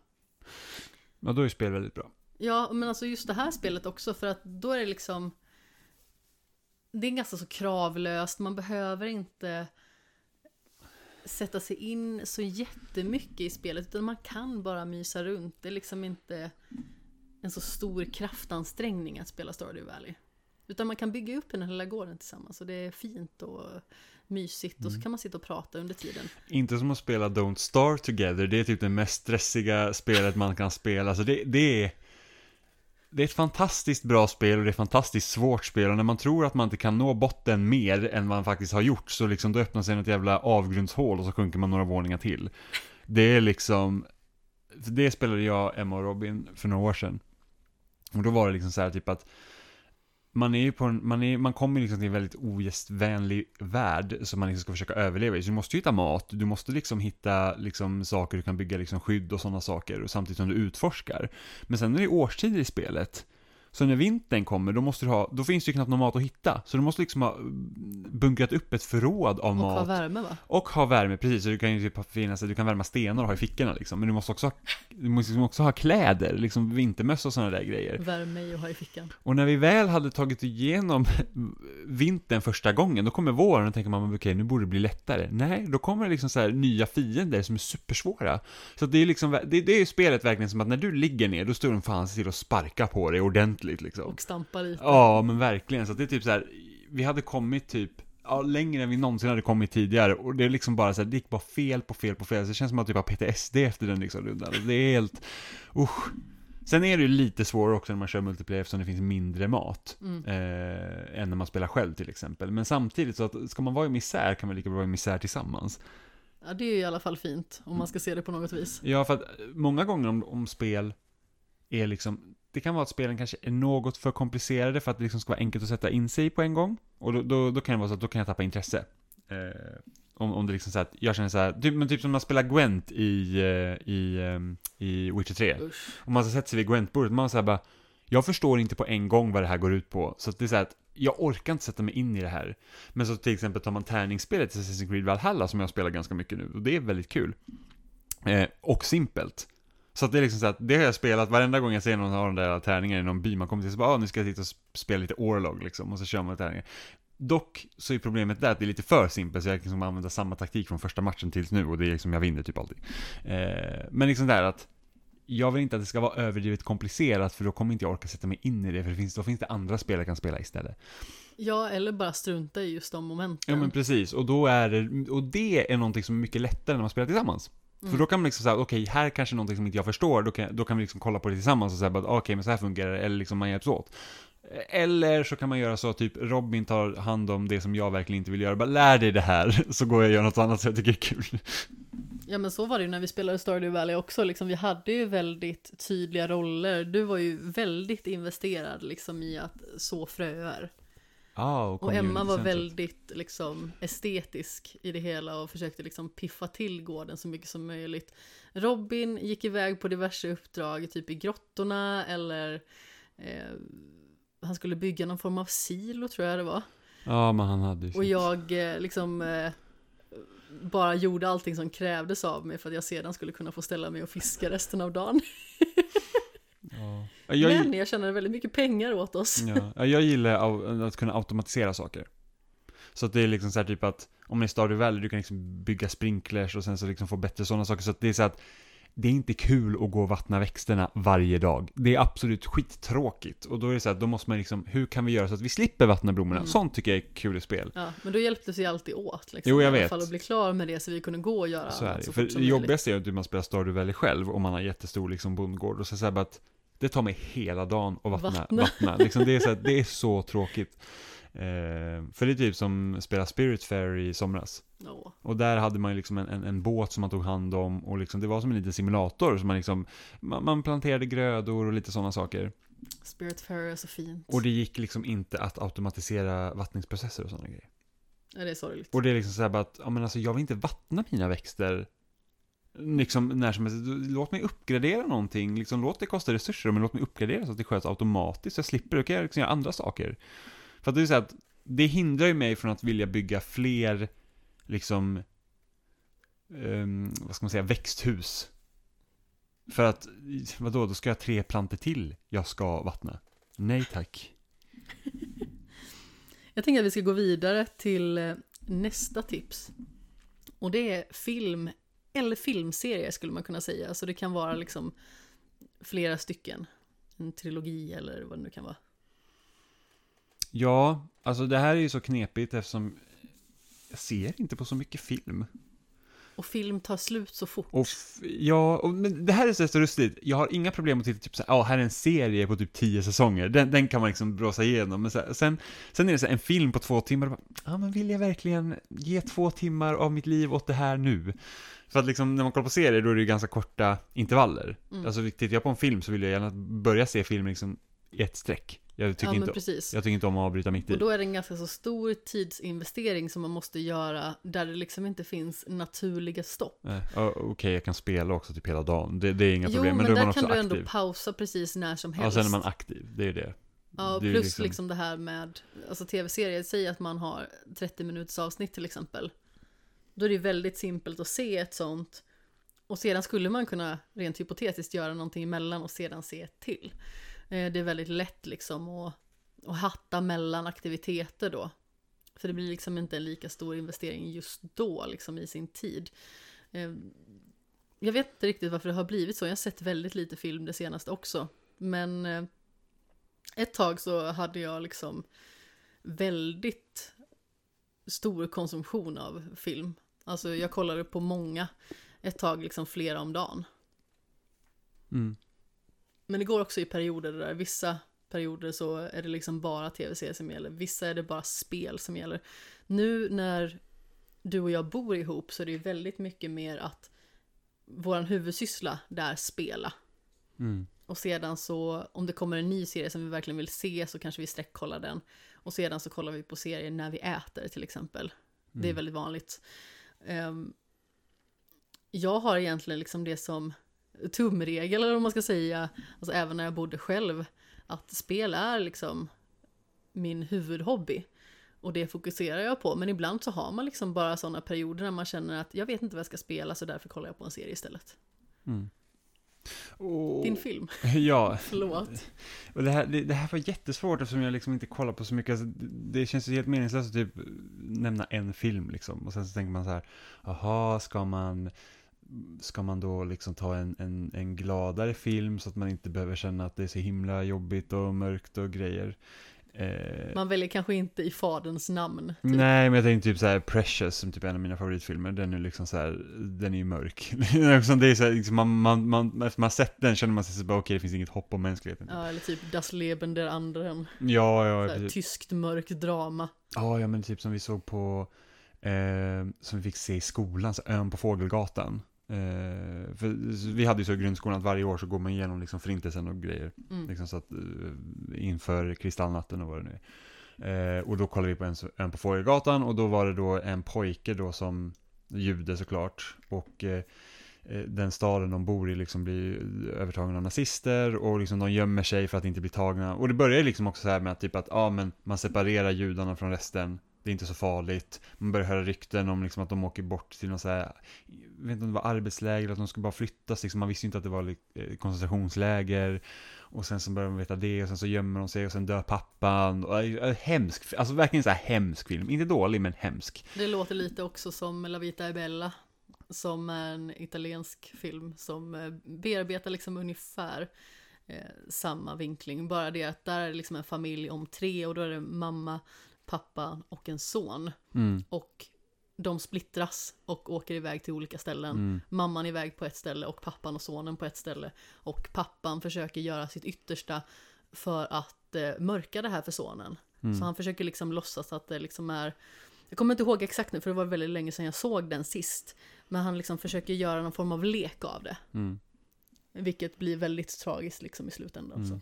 Ja, då är spel väldigt bra. Ja, men alltså just det här spelet också för att då är det liksom Det är ganska så kravlöst, man behöver inte sätta sig in så jättemycket i spelet utan man kan bara mysa runt. Det är liksom inte en så stor kraftansträngning att spela Stardew Valley. Utan man kan bygga upp den här lilla gården tillsammans och det är fint och mysigt och så kan man sitta och prata under tiden. Inte som att spela Don't Starve Together, det är typ det mest stressiga spelet man kan spela. Alltså det, det är... Det är ett fantastiskt bra spel och det är ett fantastiskt svårt spel och när man tror att man inte kan nå botten mer än man faktiskt har gjort så liksom då öppnar sig något jävla avgrundshål och så sjunker man några våningar till. Det är liksom... Det spelade jag, Emma och Robin för några år sedan. Och då var det liksom så här typ att man är ju på en, man, är, man kommer liksom till en väldigt ogästvänlig värld som man liksom ska försöka överleva i. Så du måste ju hitta mat, du måste liksom hitta liksom saker du kan bygga liksom skydd och sådana saker och samtidigt som du utforskar. Men sen är det årstider i spelet så när vintern kommer, då måste du ha, då finns det ju knappt någon mat att hitta. Så du måste liksom ha bunkrat upp ett förråd av Och mat. ha värme va? Och ha värme, precis. Så du kan ju typ finnas, du kan värma stenar och ha i fickorna liksom. Men du måste också ha, du måste liksom också ha kläder, liksom vintermössa och sådana där grejer. Värme i och ha i fickan. Och när vi väl hade tagit igenom [laughs] vintern första gången, då kommer våren och tänker man, okej, nu borde det bli lättare. Nej, då kommer det liksom så nya fiender som är supersvåra. Så det är liksom, det, det är ju spelet verkligen som att när du ligger ner, då står de fan till att sparka på dig ordentligt liksom. Och stampa lite. Ja, men verkligen. Så det är typ så här, vi hade kommit typ, ja, längre än vi någonsin hade kommit tidigare. Och det är liksom bara så här, det gick bara fel på fel på fel. Så det känns som att typ har PTSD efter den liksom rundan. Det är helt, usch. Sen är det ju lite svårare också när man kör multiplayer eftersom det finns mindre mat. Mm. Eh, än när man spelar själv till exempel. Men samtidigt så att ska man vara i misär kan man lika bra vara i misär tillsammans. Ja, det är i alla fall fint. Om man ska se det på något vis. Ja, för att många gånger om, om spel är liksom, det kan vara att spelen kanske är något för komplicerade för att det liksom ska vara enkelt att sätta in sig på en gång. Och då, då, då kan det vara så att då kan jag tappa intresse. Eh, om, om det liksom så att jag känner så här, typ, men typ som när man spelar Gwent i, eh, i, ehm, i Witcher 3. Usch. Om man sätter sig vid Gwent-bordet, man säger bara, jag förstår inte på en gång vad det här går ut på. Så att det är så att, jag orkar inte sätta mig in i det här. Men så till exempel tar man tärningsspelet i Assassin's Creed Valhalla som jag spelar ganska mycket nu, och det är väldigt kul. Eh, och simpelt. Så att det är liksom så att, det har jag spelat varenda gång jag ser någon av de där tärningarna i någon by, man kommer till så bara, ah, nu ska jag titta och spela lite Orlog liksom, och så kör man tärningar. Dock så är problemet där att det är lite för simpelt, så jag kan liksom använda samma taktik från första matchen tills nu, och det är liksom, jag vinner typ alltid. Eh, men liksom där att, jag vill inte att det ska vara överdrivet komplicerat, för då kommer inte jag orka sätta mig in i det, för det finns, då finns det andra spel jag kan spela istället. Ja, eller bara strunta i just de momenten. Ja men precis, och då är det, och det är någonting som är mycket lättare när man spelar tillsammans. Mm. För då kan man liksom säga, okej, här kanske någonting som inte jag förstår, då kan, då kan vi liksom kolla på det tillsammans och säga okej, okej, men så här fungerar det, eller liksom man hjälps åt. Eller så kan man göra så, att typ Robin tar hand om det som jag verkligen inte vill göra, bara lär dig det här, [laughs] så går jag och gör något annat som jag tycker är kul. Ja men så var det ju när vi spelade Stardew Valley också, liksom, vi hade ju väldigt tydliga roller. Du var ju väldigt investerad liksom i att så fröer. Ah, Och Emma var väldigt liksom estetisk i det hela och försökte liksom piffa till gården så mycket som möjligt. Robin gick iväg på diverse uppdrag, typ i grottorna eller eh, han skulle bygga någon form av silo tror jag det var. Ja, men han hade ju Och jag eh, liksom eh, bara gjorde allting som krävdes av mig för att jag sedan skulle kunna få ställa mig och fiska resten av dagen. [laughs] Ja. Jag, Men jag tjänade väldigt mycket pengar åt oss. Ja, ja, jag gillar att kunna automatisera saker. Så att det är liksom så här typ att, om det är Stardew Valley, du kan liksom bygga sprinklers och sen så liksom få bättre sådana saker. Så att det är så att, det är inte kul att gå och vattna växterna varje dag. Det är absolut skittråkigt. Och då är det så här, då måste man liksom, hur kan vi göra så att vi slipper vattna blommorna? Mm. Sånt tycker jag är kul i spel. Ja, men då hjälptes vi alltid åt. Liksom, Jo, jag I alla vet. fall att bli klar med det så vi kunde gå och göra Så är annat det. så För fort som det jobbigaste är ju att man spelar Stardew Valley själv och man har jättestor liksom bondgård. Och så säger bara att det tar mig hela dagen att vattna. Vattna. vattna. Liksom det, är så här, det är så [laughs] tråkigt. Eh, för det är typ som spela Spirit Fair i somras. Ja. Och där hade man liksom en, en, en båt som man tog hand om och liksom, det var som en liten simulator. Så man liksom, man, man planterade grödor och lite sådana saker. Spirit Fair är så fint. Och det gick liksom inte att automatisera vattningsprocesser och sådana grejer. Ja, det är sorgligt. Och det är liksom såhär bara att, ja men alltså jag vill inte vattna mina växter Liksom när som helst, låt mig uppgradera någonting, liksom låt det kosta resurser, men låt mig uppgradera så att det sköts automatiskt, så jag slipper, då kan jag liksom göra andra saker. För att det är så här att, det hindrar ju mig från att vilja bygga fler, liksom, um, vad ska man säga, växthus. För att, vadå, då ska jag ha tre planter till jag ska vattna. Nej tack. [laughs] Jag tänker att vi ska gå vidare till eh, nästa tips. Och det är film, eller filmserie skulle man kunna säga. Så det kan vara liksom flera stycken. En trilogi eller vad det nu kan vara. Ja, alltså det här är ju så knepigt eftersom jag ser inte på så mycket film. Och film tar slut så fort. Och ja, och, men det här är så så lustigt. Jag har inga problem att titta typ såhär, ja, här är en serie på typ tio säsonger. Den, den kan man liksom blåsa igenom. Men här, sen, sen är det så här, en film på två timmar. ja, men vill jag verkligen ge två timmar av mitt liv åt det här nu? För att liksom, när man kollar på serier, då är det ju ganska korta intervaller. Mm. Alltså, tittar jag på en film så vill jag gärna börja se filmen liksom i ett streck. Jag tycker, ja, men inte, precis. jag tycker inte om att avbryta mitt i. Och då är det en ganska så stor tidsinvestering som man måste göra där det liksom inte finns naturliga stopp. Ja, Okej, jag kan spela också typ hela dagen. Det, det är inga Jo, problem. men, Men, då är där man kan också du ändå pausa precis när som Ja, helst. sen är man aktiv. Det är det. Ja, plus liksom- liksom... det här med, alltså tv-serier, säg att man har 30 minuters avsnitt till exempel. Då är det väldigt simpelt att se ett sånt. Och sedan skulle man kunna rent hypotetiskt göra någonting emellan och sedan se ett till. Eh, det är väldigt lätt liksom att, att hatta mellan aktiviteter då. För det blir liksom inte en lika stor investering just då, liksom i sin tid. Eh, jag vet inte riktigt varför det har blivit så. Jag har sett väldigt lite film det senaste också. Men eh, ett tag så hade jag liksom väldigt stor konsumtion av film. Alltså jag kollade på många, ett tag liksom flera om dagen. Mm. Men det går också i perioder där vissa perioder så är det liksom bara tv-serier som gäller, vissa är det bara spel som gäller. Nu när du och jag bor ihop så är det ju väldigt mycket mer att våran huvudsyssla det är spela. Mm. Och sedan så, om det kommer en ny serie som vi verkligen vill se så kanske vi sträckkollar den. Och sedan så kollar vi på serier när vi äter till exempel. Det är Mm. väldigt vanligt. Ehm, jag har egentligen liksom det som tumregel, eller vad man ska säga, alltså även när jag bodde själv, att spel är liksom min huvudhobby. Och det fokuserar jag på, men ibland så har man liksom bara sådana perioder när man känner att jag vet inte vad jag ska spela så därför kollar jag på en serie istället. Mm. Och, Din film, [laughs] Ja, förlåt. och det här, det, det här var jättesvårt eftersom jag liksom inte kollar på så mycket. Alltså, det, det känns ju helt meningslöst att typ nämna en film liksom. Och sen så tänker man så här, jaha, ska man, ska man då liksom ta en, en, en gladare film så att man inte behöver känna att det är så himla jobbigt och mörkt och grejer. Eh, Man väljer kanske inte i faderns namn. Typ. Nej, men jag tänkte typ så här Precious, som typ är en av mina favoritfilmer, den är liksom så här, den är ju mörk. [laughs] Det är så här, liksom, man, man, man, efter man sett den känner man sig så bara, okej, det finns inget hopp om mänskligheten. Ja, eller typ Das Leben der anderen. Ja, ja, här, tyskt mörkt drama. Ja, ja, men typ som vi såg på, eh, som vi fick se i skolan, så Ön på Fågelgatan. Eh, för vi hade ju så i grundskolan att varje år så går man igenom liksom förintelsen och grejer. Mm. Liksom så att, eh, inför kristallnatten och vad det nu är. Eh, och då kollade vi på en, en på Fågelgatan och då var det då en pojke då som jude såklart. Och eh, eh, den staden de bor i liksom blir övertagen av nazister och liksom de gömmer sig för att inte bli tagna. Och det börjar liksom också så här med att typ att ja men man separerar judarna från resten. Det är inte så farligt. Man börjar höra rykten om liksom att de åker bort till något så här, jag vet inte om det var arbetsläger eller att de skulle bara flyttas. Liksom man visste ju inte att det var eh, koncentrationsläger. Och sen så börjar man veta det och sen så gömmer de sig och sen dör pappan. Och, eh, eh, hemsk, alltså verkligen så här hemsk film. Inte dålig men hemsk. Det låter lite också som La Vita e Bella. Som är en italiensk film som bearbetar liksom ungefär eh, samma vinkling. Bara det att där är det liksom en familj om tre och då är det mamma, pappa och en son. Mm. Och de splittras och åker iväg till olika ställen. Mm. Mamman iväg på ett ställe och pappan och sonen på ett ställe. Och pappan försöker göra sitt yttersta för att eh, mörka det här för sonen. Mm. Så han försöker liksom låtsas att det liksom är Jag kommer inte ihåg exakt nu för det var väldigt länge sedan jag såg den sist. Men han liksom försöker göra någon form av lek av det. Mm. Vilket blir väldigt tragiskt liksom i slutändan. Mm.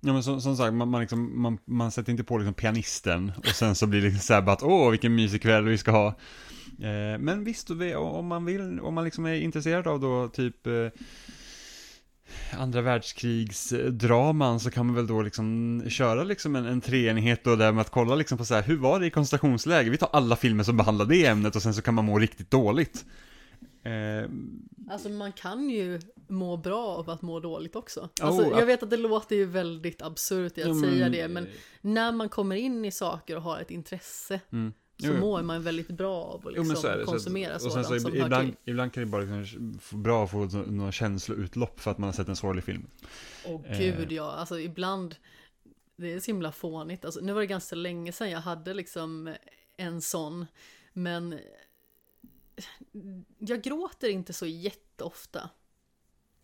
Ja men som, som sagt, man, man, liksom, man, man sätter inte på liksom pianisten och sen så blir det liksom så här bara att åh vilken mysig kväll vi ska ha. Eh, men visst, om man vill, om man liksom är intresserad av då typ eh, andra världskrigsdraman så kan man väl då liksom köra liksom en, en treenighet då där med att kolla liksom på så här, hur var det i koncentrationsläger? Vi tar alla filmer som behandlar det ämnet och sen så kan man må riktigt dåligt. Eh, Alltså man kan ju må bra av att må dåligt också. Oh, Alltså, ja. jag vet att det låter ju väldigt absurt i att men- säga det, men när man kommer in i saker och har ett intresse Mm. så Jo, jo. mår man väldigt bra av att Jo, liksom men så är det. Så- konsumera sen sådant så som ib- hör ibland, till. ibland kan det bara liksom bra att få några känsloutlopp för att man har sett en sorglig film. Åh Eh. gud ja, alltså ibland Det är så himla fånigt, alltså, nu var det ganska länge sedan jag hade liksom en sån Men Jag gråter inte så jätteofta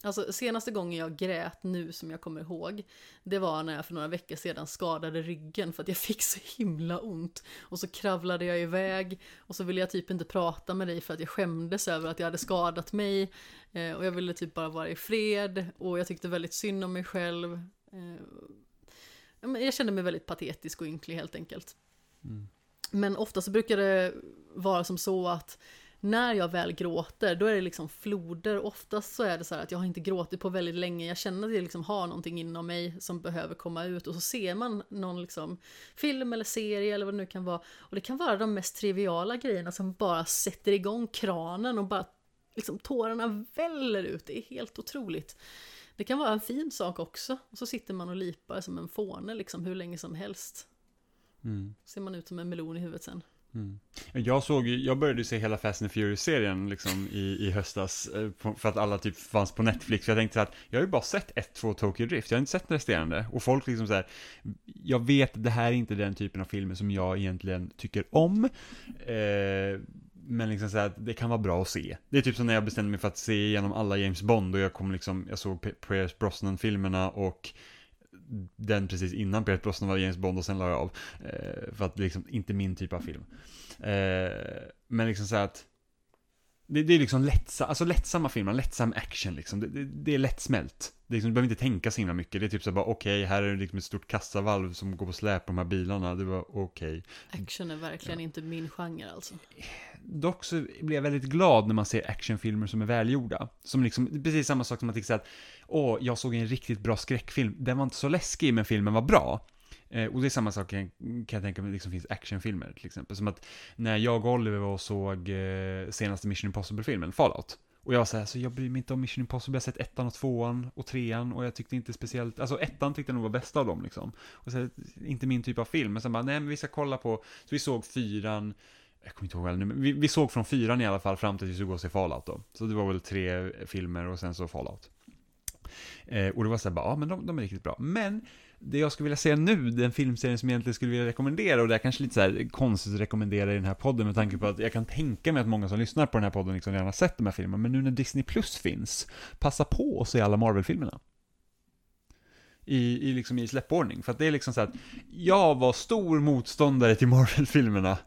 Alltså senaste gången jag grät nu som jag kommer ihåg Det var när jag för några veckor sedan skadade ryggen för att jag [laughs] fick så himla ont Och så kravlade jag iväg Och så ville jag typ inte prata med dig för att jag skämdes över att jag hade skadat mig Eh, och jag ville typ bara vara i fred och jag tyckte väldigt synd om mig själv. Eh, jag kände mig väldigt patetisk och ynklig helt enkelt. Mm. Men ofta så brukar det vara som så att när jag väl gråter, då är det liksom floder. Oftast så är det så här att jag har inte gråtit på väldigt länge. Jag känner att jag liksom har någonting inom mig som behöver komma ut. Och så ser man någon liksom film eller serie eller vad det nu kan vara. Och det kan vara de mest triviala grejerna som bara sätter igång kranen och bara liksom tårarna väller ut. Det är helt otroligt. Det kan vara en fin sak också. Och så sitter man och lipar som en fåne liksom hur länge som helst. Mm. Ser man ut som en melon i huvudet sen. Mm. Jag såg jag började ju se hela Fast and Furious-serien liksom i, i höstas, eh, för att alla typ fanns på Netflix, jag tänkte så att jag har ju bara sett ett, två Tokyo Drift, jag har inte sett resterande, och folk liksom så här, jag vet att det här är inte den typen av filmer som jag egentligen tycker om, eh, men liksom så här, det kan vara bra att se. Det är typ som när jag bestämde mig för att se igenom alla James Bond, och jag kom liksom, jag såg Pierce Brosnan-filmerna och den precis innan Pierce Brosnan var James Bond och sen la jag av. Eh, för att det liksom inte min typ av film. Eh, men liksom så att det, det är liksom lättsa, alltså lättsamma filmer, lättsam action liksom. Det, det, det är lättsmält. Det är liksom, du behöver inte tänka så himla mycket. Det är typ så bara okej, här är det liksom ett stort kassavalv som går på släp på de här bilarna. Det var okej. Action är verkligen inte min genre alltså. Dock så blir jag väldigt glad när man ser actionfilmer som är välgjorda. Som liksom, det är precis samma sak som så här att, åh, jag såg en riktigt bra skräckfilm. Den var inte så läskig, men filmen var bra. Eh, och det är samma sak kan, kan jag tänka mig, liksom finns actionfilmer till exempel. Som att när jag och Oliver var och såg eh, senaste Mission Impossible-filmen, Fallout. Och jag var så här, så jag bryr mig inte om Mission Impossible, jag har sett ettan och tvåan och trean och jag tyckte inte speciellt, alltså ettan tyckte jag nog var bäst av dem liksom. Och så här, inte min typ av film, men sen bara, nej men vi ska kolla på, så vi såg fyran, jag kommer inte ihåg väl nu, men vi, vi såg från fyran i alla fall fram till att vi skulle gå och se Fallout då. Så det var väl tre filmer och sen så Fallout. Eh, och det var så här bara, ja men de, de är riktigt bra. Men det jag skulle vilja säga nu, den filmserien som jag egentligen skulle vilja rekommendera, och det är kanske lite så här konstigt att rekommendera i den här podden med tanke på att jag kan tänka mig att många som lyssnar på den här podden liksom redan har sett de här filmerna, men nu när Disney Plus finns, passa på att se alla Marvel-filmerna. I, i, liksom i släppordning, för att det är liksom så att jag var stor motståndare till Marvel-filmerna.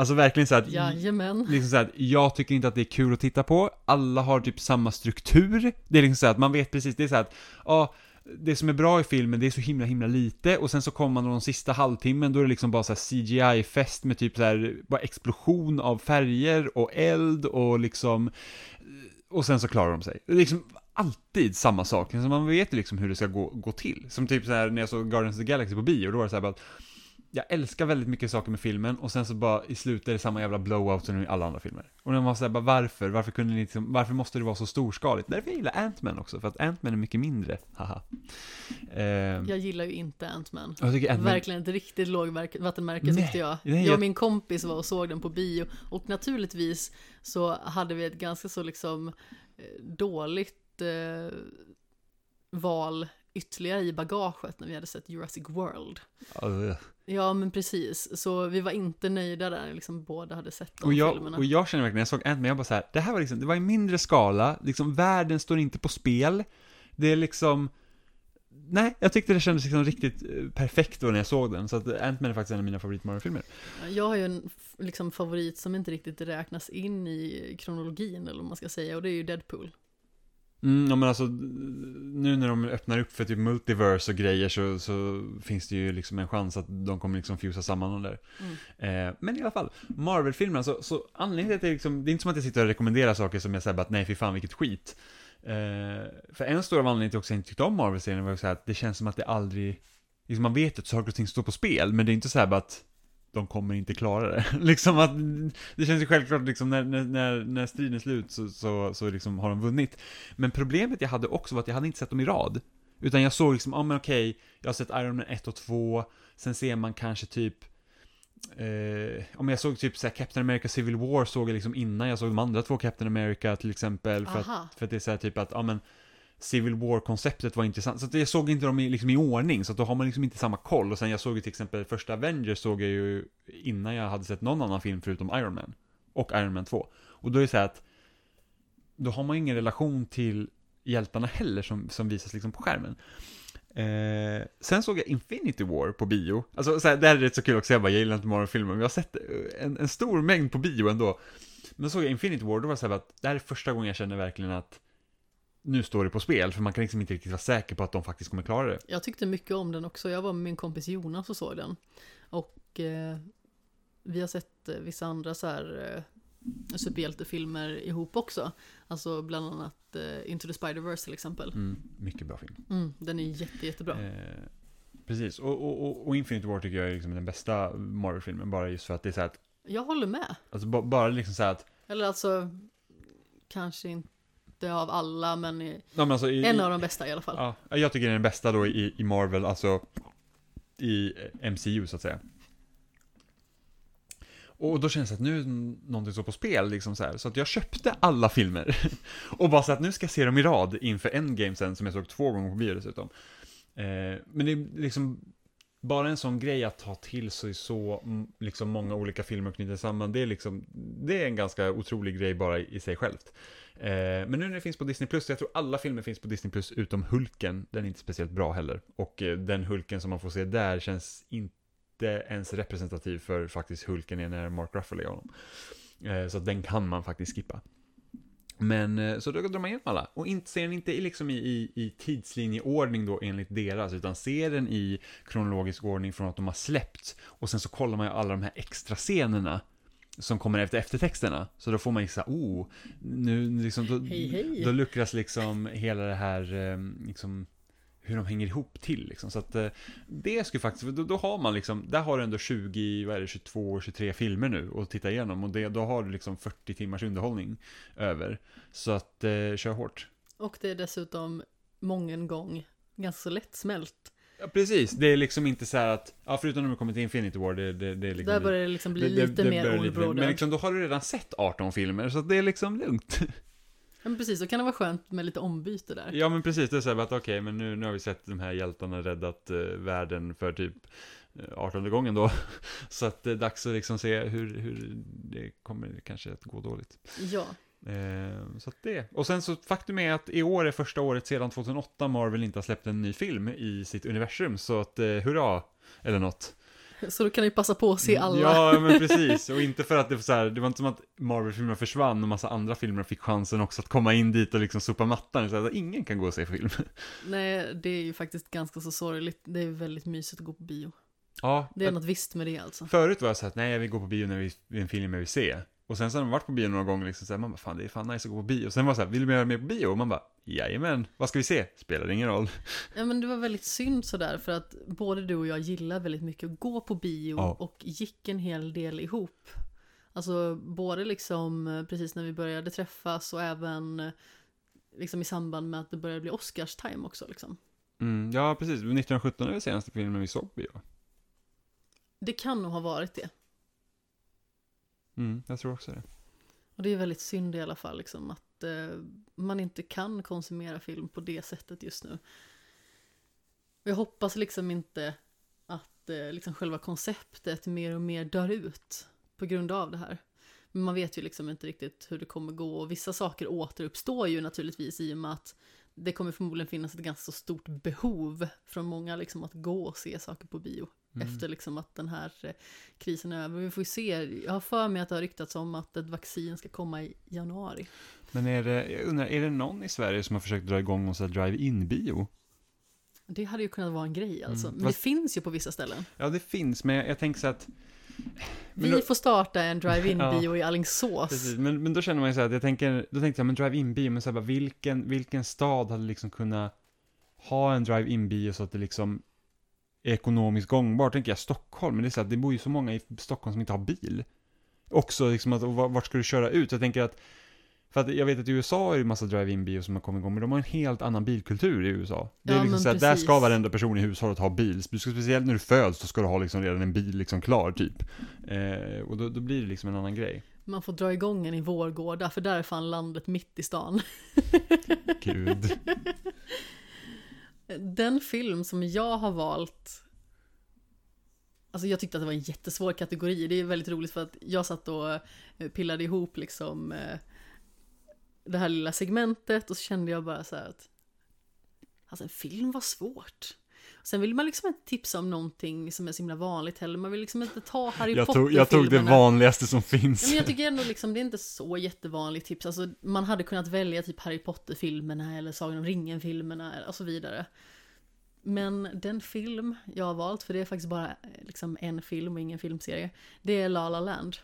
Alltså verkligen så att Jajamän. liksom så här, jag tycker inte att det är kul att titta på, alla har typ samma struktur, det är liksom så att man vet precis, det är så att, ja, det som är bra i filmen, det är så himla himla lite, och sen så kommer man de sista halvtimmen, då är det liksom bara så CGI-fest med typ så här, bara explosion av färger och eld och liksom, och sen så klarar de sig. Det är liksom alltid samma sak, så man vet ju liksom hur det ska gå, gå till. Som typ så här när jag såg Guardians of the Galaxy på bio, då var det så här bara att jag älskar väldigt mycket saker med filmen och sen så bara i slutet är det samma jävla blowout som i alla andra filmer. Och när man säger bara varför? Varför kunde ni liksom, varför måste det vara så storskaligt? Därför jag gillar Ant-Man också, för att Ant-Man är mycket mindre, haha. Eh, Jag gillar ju inte Ant-Man. jag tycker Ant-Man, Verkligen ett riktigt lågvattenmärke tyckte jag. nej, Jag jag- och min kompis var och såg den på bio. Och naturligtvis så hade vi ett ganska så liksom eh, dåligt eh, val ytterligare i bagaget när vi hade sett Jurassic World. Ugh. Ja men precis, så vi var inte nöjda där liksom båda hade sett de och jag, filmerna. och jag känner verkligen, när jag såg Ant-Man, jag bara så här, det här var liksom, det var i mindre skala, liksom världen står inte på spel, det är liksom, nej, jag tyckte det kändes liksom riktigt eh, perfekt då när jag såg den, så att Ant-Man är faktiskt en av mina favorit Marvel-filmer. Jag har ju en liksom, favorit som inte riktigt räknas in i kronologin eller vad man ska säga och det är ju Deadpool. Mm, ja men alltså, nu när de öppnar upp för typ multiverse och grejer så, så finns det ju liksom en chans att de kommer liksom fusa samman dem där. Mm. Eh, men i alla fall, Marvel-filmerna, så, så anledningen till att det liksom, det är inte som att jag sitter och rekommenderar saker som jag säger att nej fy fan vilket skit. Eh, för en stor anledning till också att jag inte tyckte om Marvel-serien var ju så här att det känns som att det aldrig, liksom man vet att saker och ting står på spel, men det är inte så här att de kommer inte klara det. [laughs] liksom att, det känns ju självklart liksom när, när, när, striden är slut så, så, så liksom har de vunnit. Men problemet jag hade också var att jag hade inte sett dem i rad. Utan jag såg liksom, ja men okej, jag har sett Iron Man 1 och 2, sen ser man kanske typ Eh, om jag såg typ såhär Captain America Civil War såg jag liksom innan jag såg de andra två Captain America till exempel. För att, för att det är såhär typ att, ja men Civil War-konceptet var intressant. Så att jag såg inte dem i, liksom i ordning, så att då har man liksom inte samma koll. Och sen jag såg ju till exempel första Avengers såg jag ju innan jag hade sett någon annan film förutom Iron Man. Och Iron Man 2. Och då är det så här att då har man ju ingen relation till hjältarna heller som, som visas liksom på skärmen. Eh, sen såg jag Infinity War på bio. Alltså så här, det här är rätt så kul också, jag bara, jag gillar inte Marvel-filmer, men jag har sett eh, en, en stor mängd på bio ändå. Men såg jag Infinity War, då var det så här att det här är första gången jag känner verkligen att nu står det på spel, för man kan liksom inte riktigt vara säker på att de faktiskt kommer klara det. Jag tyckte mycket om den också. Jag var med min kompis Jonas och såg den. Och eh, vi har sett eh, vissa andra så här eh, superhjältefilmer ihop också. Alltså bland annat eh, Into the Spider-Verse till exempel. Mm, mycket bra film. Mm, den är jätte, jättebra. Eh, precis, och, och, och, Infinity War tycker jag är liksom den bästa Marvel-filmen, bara just för att det är så att, Jag håller med. alltså ba, bara liksom så att, Eller alltså, kanske inte av alla, men ja, men alltså, i, en av de bästa i alla fall. Ja, jag tycker den är den bästa då i, i Marvel, alltså i MCU så att säga. Och då känns det att nu någonting så på spel, liksom så här. Så att jag köpte alla filmer. [laughs] och bara så att nu ska jag se dem i rad inför Endgame sen, som jag såg två gånger på bio dessutom. Eh, men det är liksom bara en sån grej att ta till sig så liksom många olika filmer och knyta samman, det är liksom, det är en ganska otrolig grej bara i, i sig självt. Eh, men nu när det finns på Disney Plus, jag tror alla filmer finns på Disney Plus utom Hulken, den är inte speciellt bra heller. Och eh, den Hulken som man får se där känns inte ens representativ för faktiskt Hulken är när Mark Ruffalo är honom. Eh, så att den kan man faktiskt skippa. Men eh, så då drar man igenom alla. Och inte, ser den inte i, liksom i, i, i tidslinjeordning då enligt deras, utan ser den i kronologisk ordning från att de har släppt Och sen så kollar man ju alla de här extra scenerna som kommer efter eftertexterna. Så då får man såhär, oh, nu liksom, då, Hej, hej. då luckras liksom hela det här, eh, liksom, hur de hänger ihop till liksom. Så att eh, det skulle faktiskt, då, då har man liksom, där har du ändå 20, vad är det, 22, 23 filmer nu att titta igenom. Och det, då har du liksom 40 timmars underhållning över. Så att, eh, kör hårt. Och det är dessutom mången gång ganska lättsmält. Ja, precis. Det är liksom inte så här att, ja, förutom när vi kommer till Infinity War, det, det, det är liksom... Där börjar det liksom bli det- lite det mer old Men liksom, då har du redan sett 18 filmer, så det är liksom lugnt. [laughs] Men precis, då kan det vara skönt med lite ombyte där. Ja men precis, det är så här att okej, men nu, nu har vi sett de här hjältarna räddat eh, världen för typ eh, 18 gången då. [laughs] Så att det är dags att liksom se hur, hur det kommer kanske att gå dåligt. Ja, Eh, så det. Och sen så faktum är att i år är första året sedan 2008 Marvel inte har släppt en ny film i sitt universum. Så att eh, hurra, eller något. så då kan ni passa på att se alla. Ja, men [laughs] precis. Och inte för att det var så här, det var inte som att Marvel-filmer försvann och massa andra filmer fick chansen också att komma in dit och liksom sopa mattan. Så att ingen kan gå och se film. [laughs] Nej, det är ju faktiskt ganska så sorgligt. Det är väldigt mysigt att gå på bio. Ja, Det är något visst med det alltså. Förut var jag så att nej jag vill gå på bio när vi, en film jag vill se. Och sen så har man varit på bio några gånger liksom så här, man bara fan det är fan nice att gå på bio. Och sen var det så här, vill du göra mer på bio? Och man bara, jajamän, vad ska vi se? Spelar ingen roll. [laughs] Ja men det var väldigt synd sådär för att både du och jag gillar väldigt mycket att gå på bio Ja. och gick en hel del ihop. Alltså både liksom eh, precis när vi började träffas och även eh, liksom i samband med att det började bli Oscars-time också liksom. Mm, ja, precis. 1917 är väl senaste filmen vi såg på bio. Det kan nog ha varit det. Mm, jag tror också det. Och det är väldigt synd i alla fall liksom att eh, man inte kan konsumera film på det sättet just nu. Och jag hoppas liksom inte att eh, liksom själva konceptet mer och mer dör ut på grund av det här. Men man vet ju liksom inte riktigt hur det kommer gå och vissa saker återuppstår ju naturligtvis i och med att det kommer förmodligen finnas ett ganska så stort behov från många liksom att gå och se saker på bio Mm. efter liksom att den här eh, krisen är över. Vi får ju se, jag har för mig att det har ryktats om att ett vaccin ska komma i januari. Men är det, jag undrar, är det någon i Sverige som har försökt dra igång någon drive-in-bio? Det hade ju kunnat vara en grej alltså. Mm, Men fast- det finns ju på vissa ställen. Ja, det finns, men jag, jag tänker så att... Vi då- får starta en drive-in-bio [laughs] i Alingsås. Precis, men, men då känner man ju så att jag tänker, då tänkte jag, men drive-in-bio, men så här, vilken, vilken stad hade liksom kunnat ha en drive-in-bio så att det liksom ekonomiskt gångbart? Tänker jag Stockholm, men det är så att det bor ju så många i Stockholm som inte har bil. Också liksom att, vart ska du köra ut? Jag tänker att, för att jag vet att i USA är det massa drive-in-bio som har kommit igång, men de har en helt annan bilkultur i USA. Det är Ja, liksom så att där ska varenda person i hushållet ha bil. Du ska, speciellt när du föds, så ska du ha liksom redan en bil liksom klar, typ. Eh, och då, då blir det liksom en annan grej. Man får dra igång en i Vårgårda, för där är fan landet mitt i stan. Gud. [laughs] Den film som jag har valt Alltså jag tyckte att det var en jättesvår kategori. Det är väldigt roligt för att jag satt och eh, pillade ihop liksom eh, det här lilla segmentet och så kände jag bara så här att Alltså en film var svårt. Sen vill man liksom inte tipsa om någonting som är så himla vanligt heller. Man vill liksom inte ta Harry Jag Potter tog, jag tog det vanligaste som Ja, finns. men jag tycker ändå liksom, det är inte så jättevanligt tips. Alltså, man hade kunnat välja typ Harry Potter-filmerna eller Sagan om ringen-filmerna och så vidare. Men den film jag har valt, för det är faktiskt bara eh, liksom en film och ingen filmserie, det är La La Land.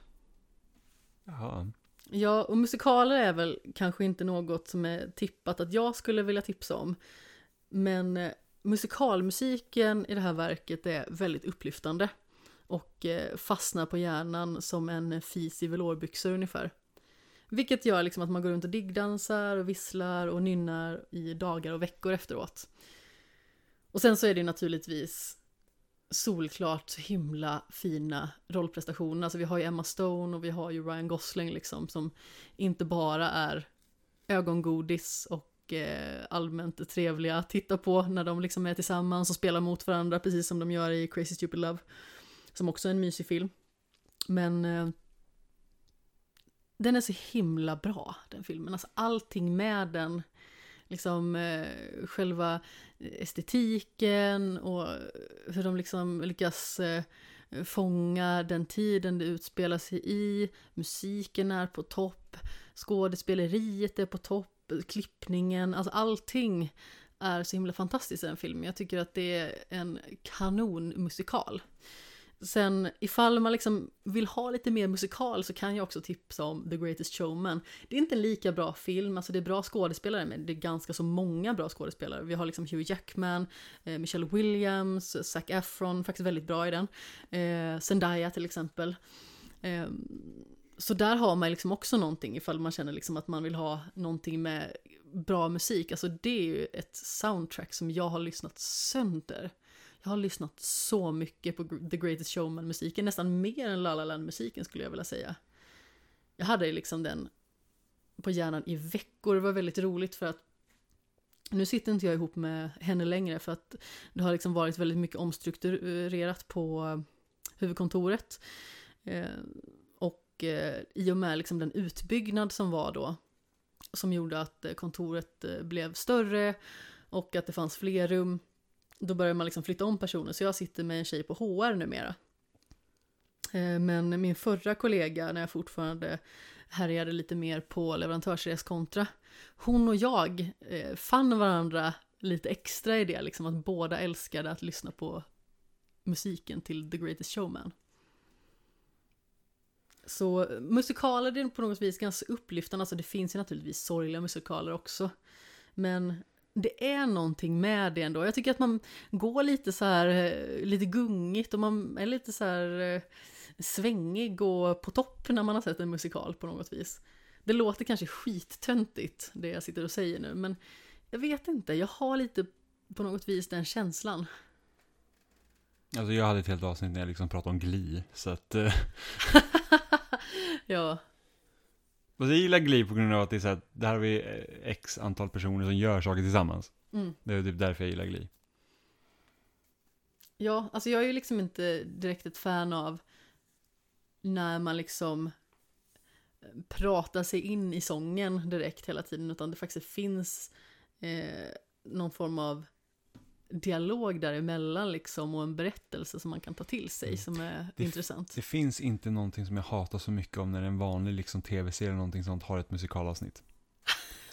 Jaha. Ja, och musikaler är väl kanske inte något som är tippat att jag skulle vilja tipsa om. Men eh, musikalmusiken i det här verket är väldigt upplyftande. Och eh, fastnar på hjärnan som en fis i velourbyxor ungefär. Vilket gör liksom att man går runt och diggdansar och visslar och nynnar i dagar och veckor efteråt. Och sen så är det naturligtvis solklart himla fina rollprestationer. Alltså vi har ju Emma Stone och vi har ju Ryan Gosling liksom som inte bara är ögongodis och och eh, allmänt trevliga att titta på när de liksom är tillsammans och spelar mot varandra precis som de gör i Crazy Stupid Love. Som också är en mysig film. Men eh, den är så himla bra den filmen. Alltså allting med den liksom eh, själva estetiken och hur de liksom lyckas eh, fånga den tiden det utspelar sig i. Musiken är på topp, skådespeleriet är på topp, klippningen, alltså allting är så himla fantastiskt i den filmen. Jag tycker att det är en kanonmusikal. Sen ifall man liksom vill ha lite mer musikal så kan jag också tipsa om The Greatest Showman. Det är inte en lika bra film, alltså det är bra skådespelare men det är ganska så många bra skådespelare. Vi har liksom Hugh Jackman, eh, Michelle Williams, Zac Efron, faktiskt väldigt bra i den. Eh, Zendaya till exempel. Eh, så där har man liksom också någonting ifall man känner liksom att man vill ha någonting med bra musik. Alltså det är ju ett soundtrack som jag har lyssnat sönder. Jag har lyssnat så mycket på The Greatest Showman-musiken, nästan mer än La La Land-musiken skulle jag vilja säga. Jag hade liksom den på hjärnan i veckor, det var väldigt roligt för att nu sitter inte jag ihop med henne längre för att det har liksom varit väldigt mycket omstrukturerat på huvudkontoret. Eh, och eh, i och med liksom den utbyggnad som var då, som gjorde att eh, kontoret eh, blev större och att det fanns fler rum, då började man liksom flytta om personer, så jag sitter med en tjej på HR numera. Eh, men min förra kollega, när jag fortfarande härjade lite mer på leverantörsreskontra, hon och jag eh, fann varandra lite extra i det, liksom att båda älskade att lyssna på musiken till The Greatest Showman. Så musikaler är på något vis ganska upplyftande, alltså det finns ju naturligtvis sorgliga musikaler också. Men det är någonting med det ändå. Jag tycker att man går lite så här, eh, lite gungigt och man är lite så här eh, svängig och på topp när man har sett en musikal på något vis. Det låter kanske skittöntigt det jag sitter och säger nu, men jag vet inte, jag har lite på något vis den känslan. Alltså jag hade ett helt avsnitt när jag liksom pratade om Gli, så att... Eh, [laughs] ja, Fast jag gillar Glee på grund av att det är så här, där har vi eh, x antal personer som gör saker tillsammans. mm. Det är typ därför jag gillar Glee. Ja, alltså jag är ju liksom inte direkt ett fan av när man liksom eh, pratar sig in i sången direkt hela tiden, utan det faktiskt finns eh, någon form av dialog däremellan liksom och en berättelse som man kan ta till sig Mm. som är Det- intressant. Det finns inte någonting som jag hatar så mycket om när en vanlig liksom tv-serie eller någonting sånt har ett musikalavsnitt.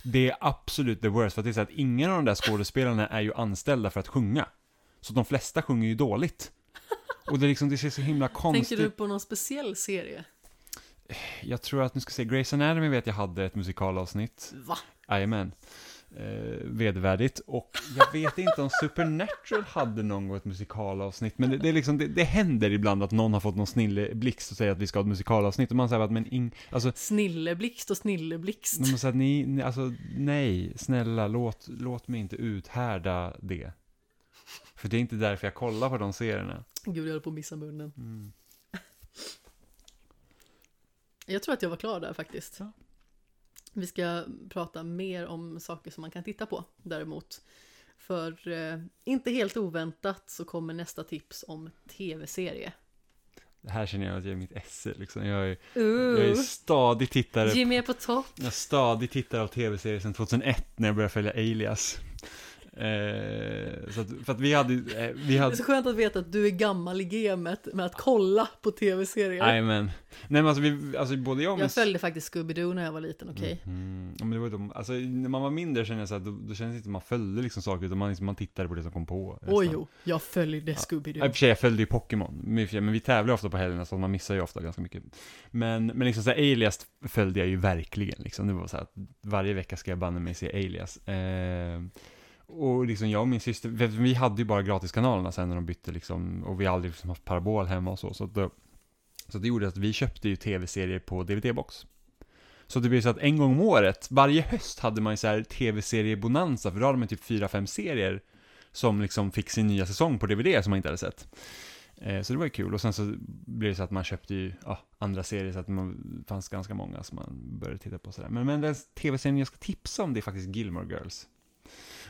Det är absolut the worst, för att det är så att ingen av de där skådespelarna är ju anställda för att sjunga. Så de flesta sjunger ju dåligt. Och det är liksom, det ser så himla konstigt [laughs] Tänker du på någon speciell serie? Jag tror att, nu ska se, Grey's Anatomy vet jag hade ett musikalavsnitt. Va? Jajamän. Eh, vedervärdigt. Och jag vet inte om Supernatural hade något musikalavsnitt, men det, det är liksom, det, det händer ibland att någon har fått någon snilleblixt och säger att vi ska ha ett musikalavsnitt, och man säger att men ing, alltså, Snilleblixt och snilleblixt. man säger att ni, ni, alltså nej, snälla, låt, låt mig inte uthärda det. För det är inte därför jag kollar på de serierna. Gud, jag höll på att missa munnen. Mm. Jag tror att jag var klar där faktiskt. Ja. Vi ska prata mer om saker som man kan titta på däremot. För eh, inte helt oväntat så kommer nästa tips om tv-serie. Det här känner jag att jag är mitt esse, liksom. Jag är, Uh, jag är stadig tittare Jimmy är på topp. Jag är stadig tittare av tv-serier sedan 2001 när jag började följa Alias. Eh, så att, för att vi hade, eh, vi Det är hade så skönt att veta att du är gammal i gamet med att kolla på tv-serier. Nej men, nej men alltså, vi, alltså både jag och Jag följde faktiskt Scooby-Doo när jag var liten, okej? Mm, ja, men det var ju alltså när man var mindre kände jag så att då, då kändes det inte man följde liksom saker utan man, liksom, man tittade på det som kom på. Oj jo, jag följde Ja, I och Scooby-Doo. för sig, jag följde ju Pokémon, men men vi tävlar ofta på helgerna så man missar ju ofta ganska mycket. Men, men liksom så här, Alias följde jag ju verkligen liksom. Det var så här att varje vecka ska jag banne mig se Alias. Eh, och liksom jag och min syster, vi- hade ju bara gratiskanalerna sen när de bytte liksom, och vi har aldrig liksom haft parabol hemma och så. Så, att då, så det gjorde att vi köpte ju tv-serier på DVD-box. Så det blev så att en gång om året, varje höst hade man ju så här tv-serie-bonanza, för då hade man typ fyra fem serier som liksom fick sin nya säsong på DVD som man inte hade sett. Eh, så det var ju kul, och sen så blev det så att man köpte ju ja, andra serier, så att det fanns ganska många som man började titta på sådär. Men, men den tv-serien jag ska tipsa om, det är faktiskt Gilmore Girls.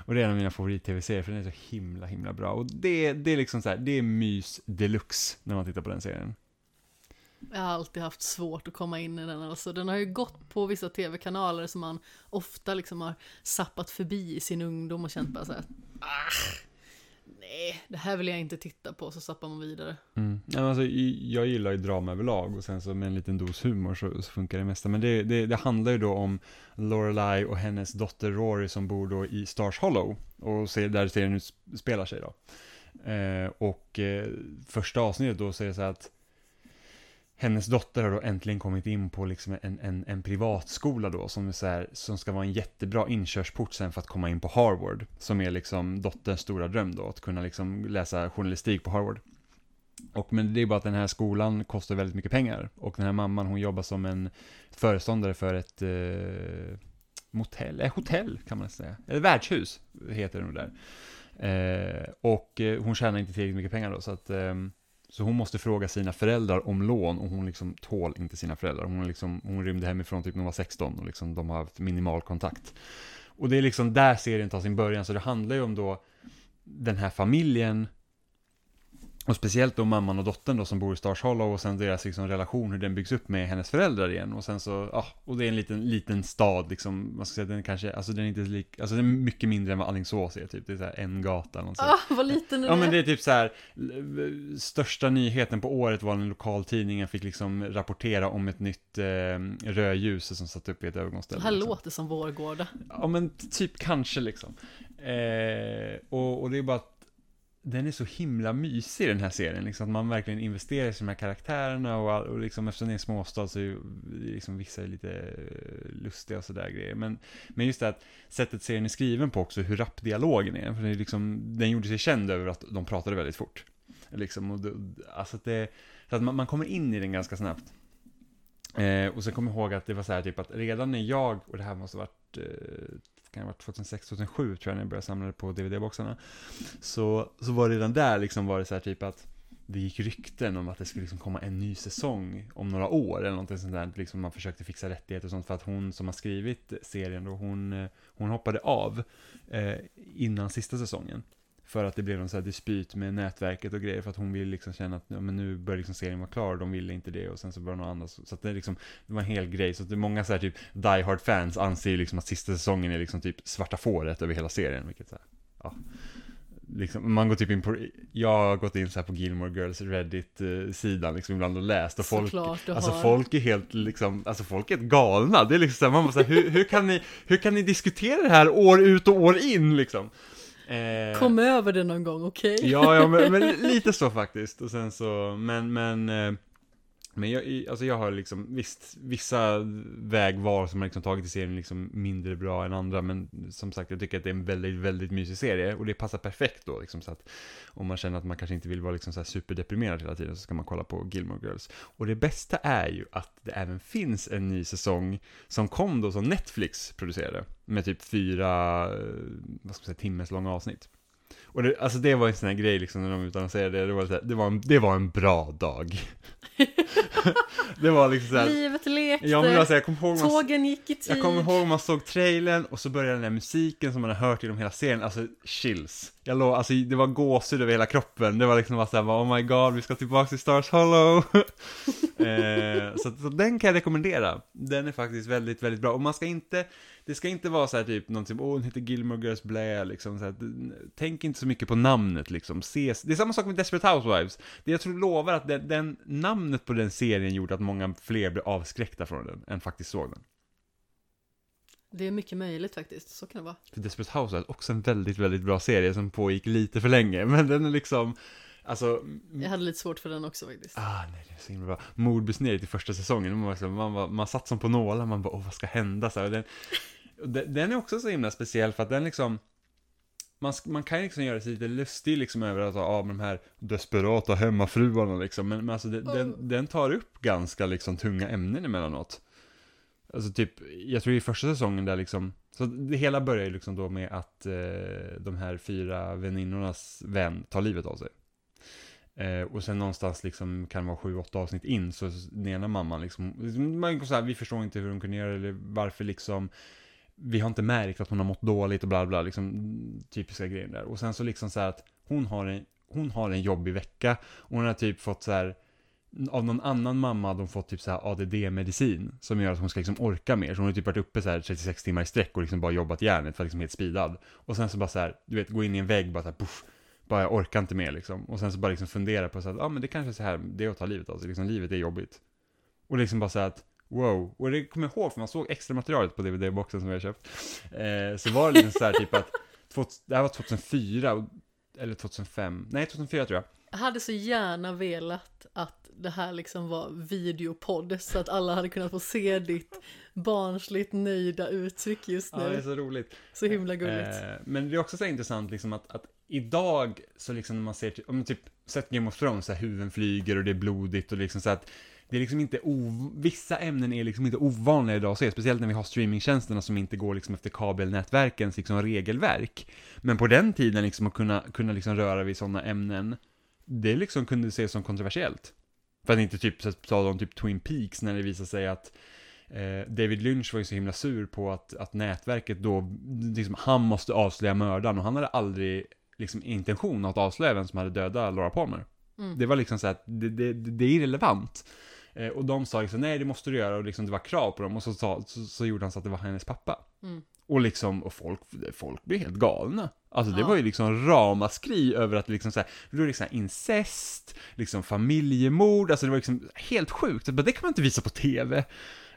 Och det är en av mina favorit-tv-serier, för den är så himla, himla bra. Och det, det är liksom så här, det är mys deluxe när man tittar på den serien. Jag har alltid haft svårt att komma in i den. Alltså, den har ju gått på vissa tv-kanaler som man ofta liksom har sappat förbi i sin ungdom och känt bara så här, ah, nej, det här vill jag inte titta på, så sappar man vidare. Mm. Ja, men alltså, jag gillar ju drama överlag och sen så med en liten dos humor så, så funkar det mesta. Men det, det, det handlar ju då om Lorelai och hennes dotter Rory som bor då i Stars Hollow och ser, där serien utspelar sig då. Eh, och eh, första avsnittet då så är det så här att hennes dotter har då äntligen kommit in på liksom en, en, en privatskola då som, är så här, som ska vara en jättebra inkörsport sen för att komma in på Harvard. Som är liksom dotterns stora dröm då, att kunna liksom läsa journalistik på Harvard. Och men det är bara att den här skolan kostar väldigt mycket pengar. Och den här mamman hon jobbar som en föreståndare för ett eh, motell, eh, hotell kan man säga. Eller värdshus heter det nog där. Eh, och eh, hon tjänar inte tillräckligt mycket pengar då så att ehm, så hon måste fråga sina föräldrar om lån och hon liksom tål inte sina föräldrar. Hon, liksom, hon rymde hemifrån typ när hon var 16 och liksom de har haft minimal kontakt. Och det är liksom där serien tar sin början, så det handlar ju om då den här familjen och speciellt då mamman och dottern då som bor i Stars Hollow och sen deras liksom relation, hur den byggs upp med hennes föräldrar igen. Och sen så, ja, och det är en liten, liten stad liksom, man ska säga den är kanske, alltså den är inte lik, alltså den är mycket mindre än vad Alingsås är typ. Det är så här en gata eller något sånt. Ah, vad liten den Ja men är. det är typ så här. l- största nyheten på året var när lokaltidningen fick liksom rapportera om ett nytt eh, rödljus som satt upp i ett övergångsställe. Det här liksom. låter som Vårgårda. Ja men typ kanske liksom. Eh, och, och det är bara att den är så himla mysig den här serien, liksom att man verkligen investerar i de här karaktärerna och, all- och liksom eftersom det är en småstad så är ju liksom vissa är lite eh, lustiga och sådär grejer. Men, men just det att sättet serien är skriven på också, hur rapp dialogen är, för det är liksom, den gjorde sig känd över att de pratade väldigt fort. Liksom, och det, alltså att det, så att man, man kommer in i den ganska snabbt. Eh, och sen kommer jag ihåg att det var så här typ att redan när jag, och det här måste ha varit, eh, kan ha varit 2006, 2007 tror jag när jag började samla det på DVD-boxarna. Så, så var det redan där liksom var det så här typ att det gick rykten om att det skulle liksom komma en ny säsong om några år eller någonting sånt där. Liksom man försökte fixa rättigheter och sånt för att hon som har skrivit serien då, hon, eh, hon hoppade av eh, innan sista säsongen. För att det blev någon så här dispyt med nätverket och grejer för att hon ville liksom känna att ja, men nu börjar liksom serien vara klar och de ville inte det och sen så började något annat. Så att det, liksom, det var en hel grej. Så att det är många så här typ Die Hard fans anser ju liksom att sista säsongen är liksom typ svarta fåret över hela serien. Vilket så här, ja. Liksom, man går typ in på, jag har gått in så på Gilmore Girls Reddit-sidan liksom ibland och läst och folk Såklart Alltså har. folk är helt liksom, alltså folk är helt galna. Det är liksom så här, man bara så här, hur, hur, kan ni, hur kan ni diskutera det här år ut och år in liksom? Eh, Kom över det någon gång, okej? Ja, ja men, men [laughs] lite så faktiskt. Och sen så, men, men, eh, men jag, alltså jag har liksom, visst, vissa vägval som har liksom tagit i serien liksom mindre bra än andra, men som sagt, jag tycker att det är en väldigt, väldigt mysig serie, och det passar perfekt då, liksom så att om man känner att man kanske inte vill vara liksom så här superdeprimerad hela tiden, så ska man kolla på Gilmore Girls. Och det bästa är ju att det även finns en ny säsong som kom då som Netflix producerade, med typ fyra, eh, vad ska man säga, timmes långa avsnitt. Och det, alltså det var en sån här grej liksom när de utannonserade det, det var, här, det var, en, det var en bra dag. [laughs] det var liksom såhär, Livet lekte, ja men alltså, jag kommer ihåg man, tågen gick i tid. jag kommer ihåg man såg trailern och så började den där musiken som man har hört genom hela serien, alltså chills. Jag låg, alltså det var gåshud över hela kroppen. Det var liksom bara såhär, oh my god, vi ska tillbaka till Stars Hollow. [laughs] eh, så, så den kan jag rekommendera. Den är faktiskt väldigt, väldigt bra. Och man ska inte, det ska inte vara så här typ någonting, åh, oh, den heter Gilmore Girls Blair, liksom så här, Tänk inte så mycket på namnet liksom. Ses, det är samma sak med Desperate Housewives. Det jag tror lovar att den, den, namnet på den serien gjorde att många fler blev avskräckta från den, än faktiskt såg den. Det är mycket möjligt faktiskt, så kan det vara. För Desperate Housewives, också en väldigt, väldigt bra serie som pågick lite för länge, [laughs] men den är liksom, alltså... Jag hade lite svårt för den också faktiskt. Ah, nej, det är så himla bra. Mordbesnittet i första säsongen, man, var, man, var, man satt som på nålar, man bara, åh, vad ska hända? Så här, den, den är också så himla speciell för att den liksom, man, man kan ju liksom göra sig lite lustig liksom över att ha de här desperata hemmafruarna liksom, men, men alltså den, oh. den, den tar upp ganska liksom tunga ämnen emellanåt. Alltså typ, jag tror i första säsongen där liksom, så det hela börjar ju liksom då med att eh, de här fyra väninnornas vän tar livet av sig. Eh, och sen någonstans liksom kan det vara sju, åtta avsnitt in så den ena mamman liksom, man så här, vi förstår inte hur hon kunde göra det, eller varför liksom, vi har inte märkt att hon har mått dåligt och bla bla, liksom typiska grejer där. Och sen så liksom så här att hon har en, hon har en jobbig vecka, och hon har typ fått så här av någon annan mamma hade hon fått typ så här ADD-medicin som gör att hon ska liksom orka mer. Så hon har typ varit uppe så här 36 timmar i sträck och liksom bara jobbat järnet för att liksom helt speedad. Och sen så bara så här, du vet, gå in i en vägg bara så här, puff, bara jag orkar inte mer liksom. Och sen så bara liksom fundera på så att, ja ah, men det kanske är så här, det är att ta livet av sig, liksom livet är jobbigt. Och liksom bara så här att, wow. Och det kommer jag ihåg, för man såg extra materialet på DVD-boxen som jag köpt. Eh, så var det liksom så här typ att, det här var 2004, eller 2005, nej 2004 tror jag. Jag hade så gärna velat att det här liksom var videopodd så att alla hade kunnat få se ditt barnsligt nöjda uttryck just nu. Ja, det är så roligt. Så himla gulligt. Eh, men det är också så intressant liksom att, att idag så liksom när man ser, om man typ sett Game of Thrones, så här huvuden flyger och det är blodigt och liksom så att det är liksom inte vissa ämnen är liksom inte ovanliga idag att se, speciellt när vi har streamingtjänsterna som inte går liksom efter kabelnätverkens liksom regelverk. Men på den tiden liksom att kunna, kunna liksom röra vid sådana ämnen, det liksom kunde ses som kontroversiellt. För att inte typ ta om typ Twin Peaks när det visade sig att eh, David Lynch var ju så himla sur på att, att nätverket då, liksom, han måste avslöja mördaren och han hade aldrig liksom intention att avslöja vem som hade dödat Laura Palmer. Mm. Det var liksom så att det, det, det är irrelevant. Eh, och de sa liksom, nej det måste du göra och liksom det var krav på dem och så, så, så, så gjorde han så att det var hennes pappa. Mm. Och liksom, och folk, folk blev helt galna. Alltså det ja. var ju liksom ramaskri över att liksom såhär, det var liksom incest, liksom familjemord, alltså det var liksom helt sjukt. Det kan man inte visa på TV.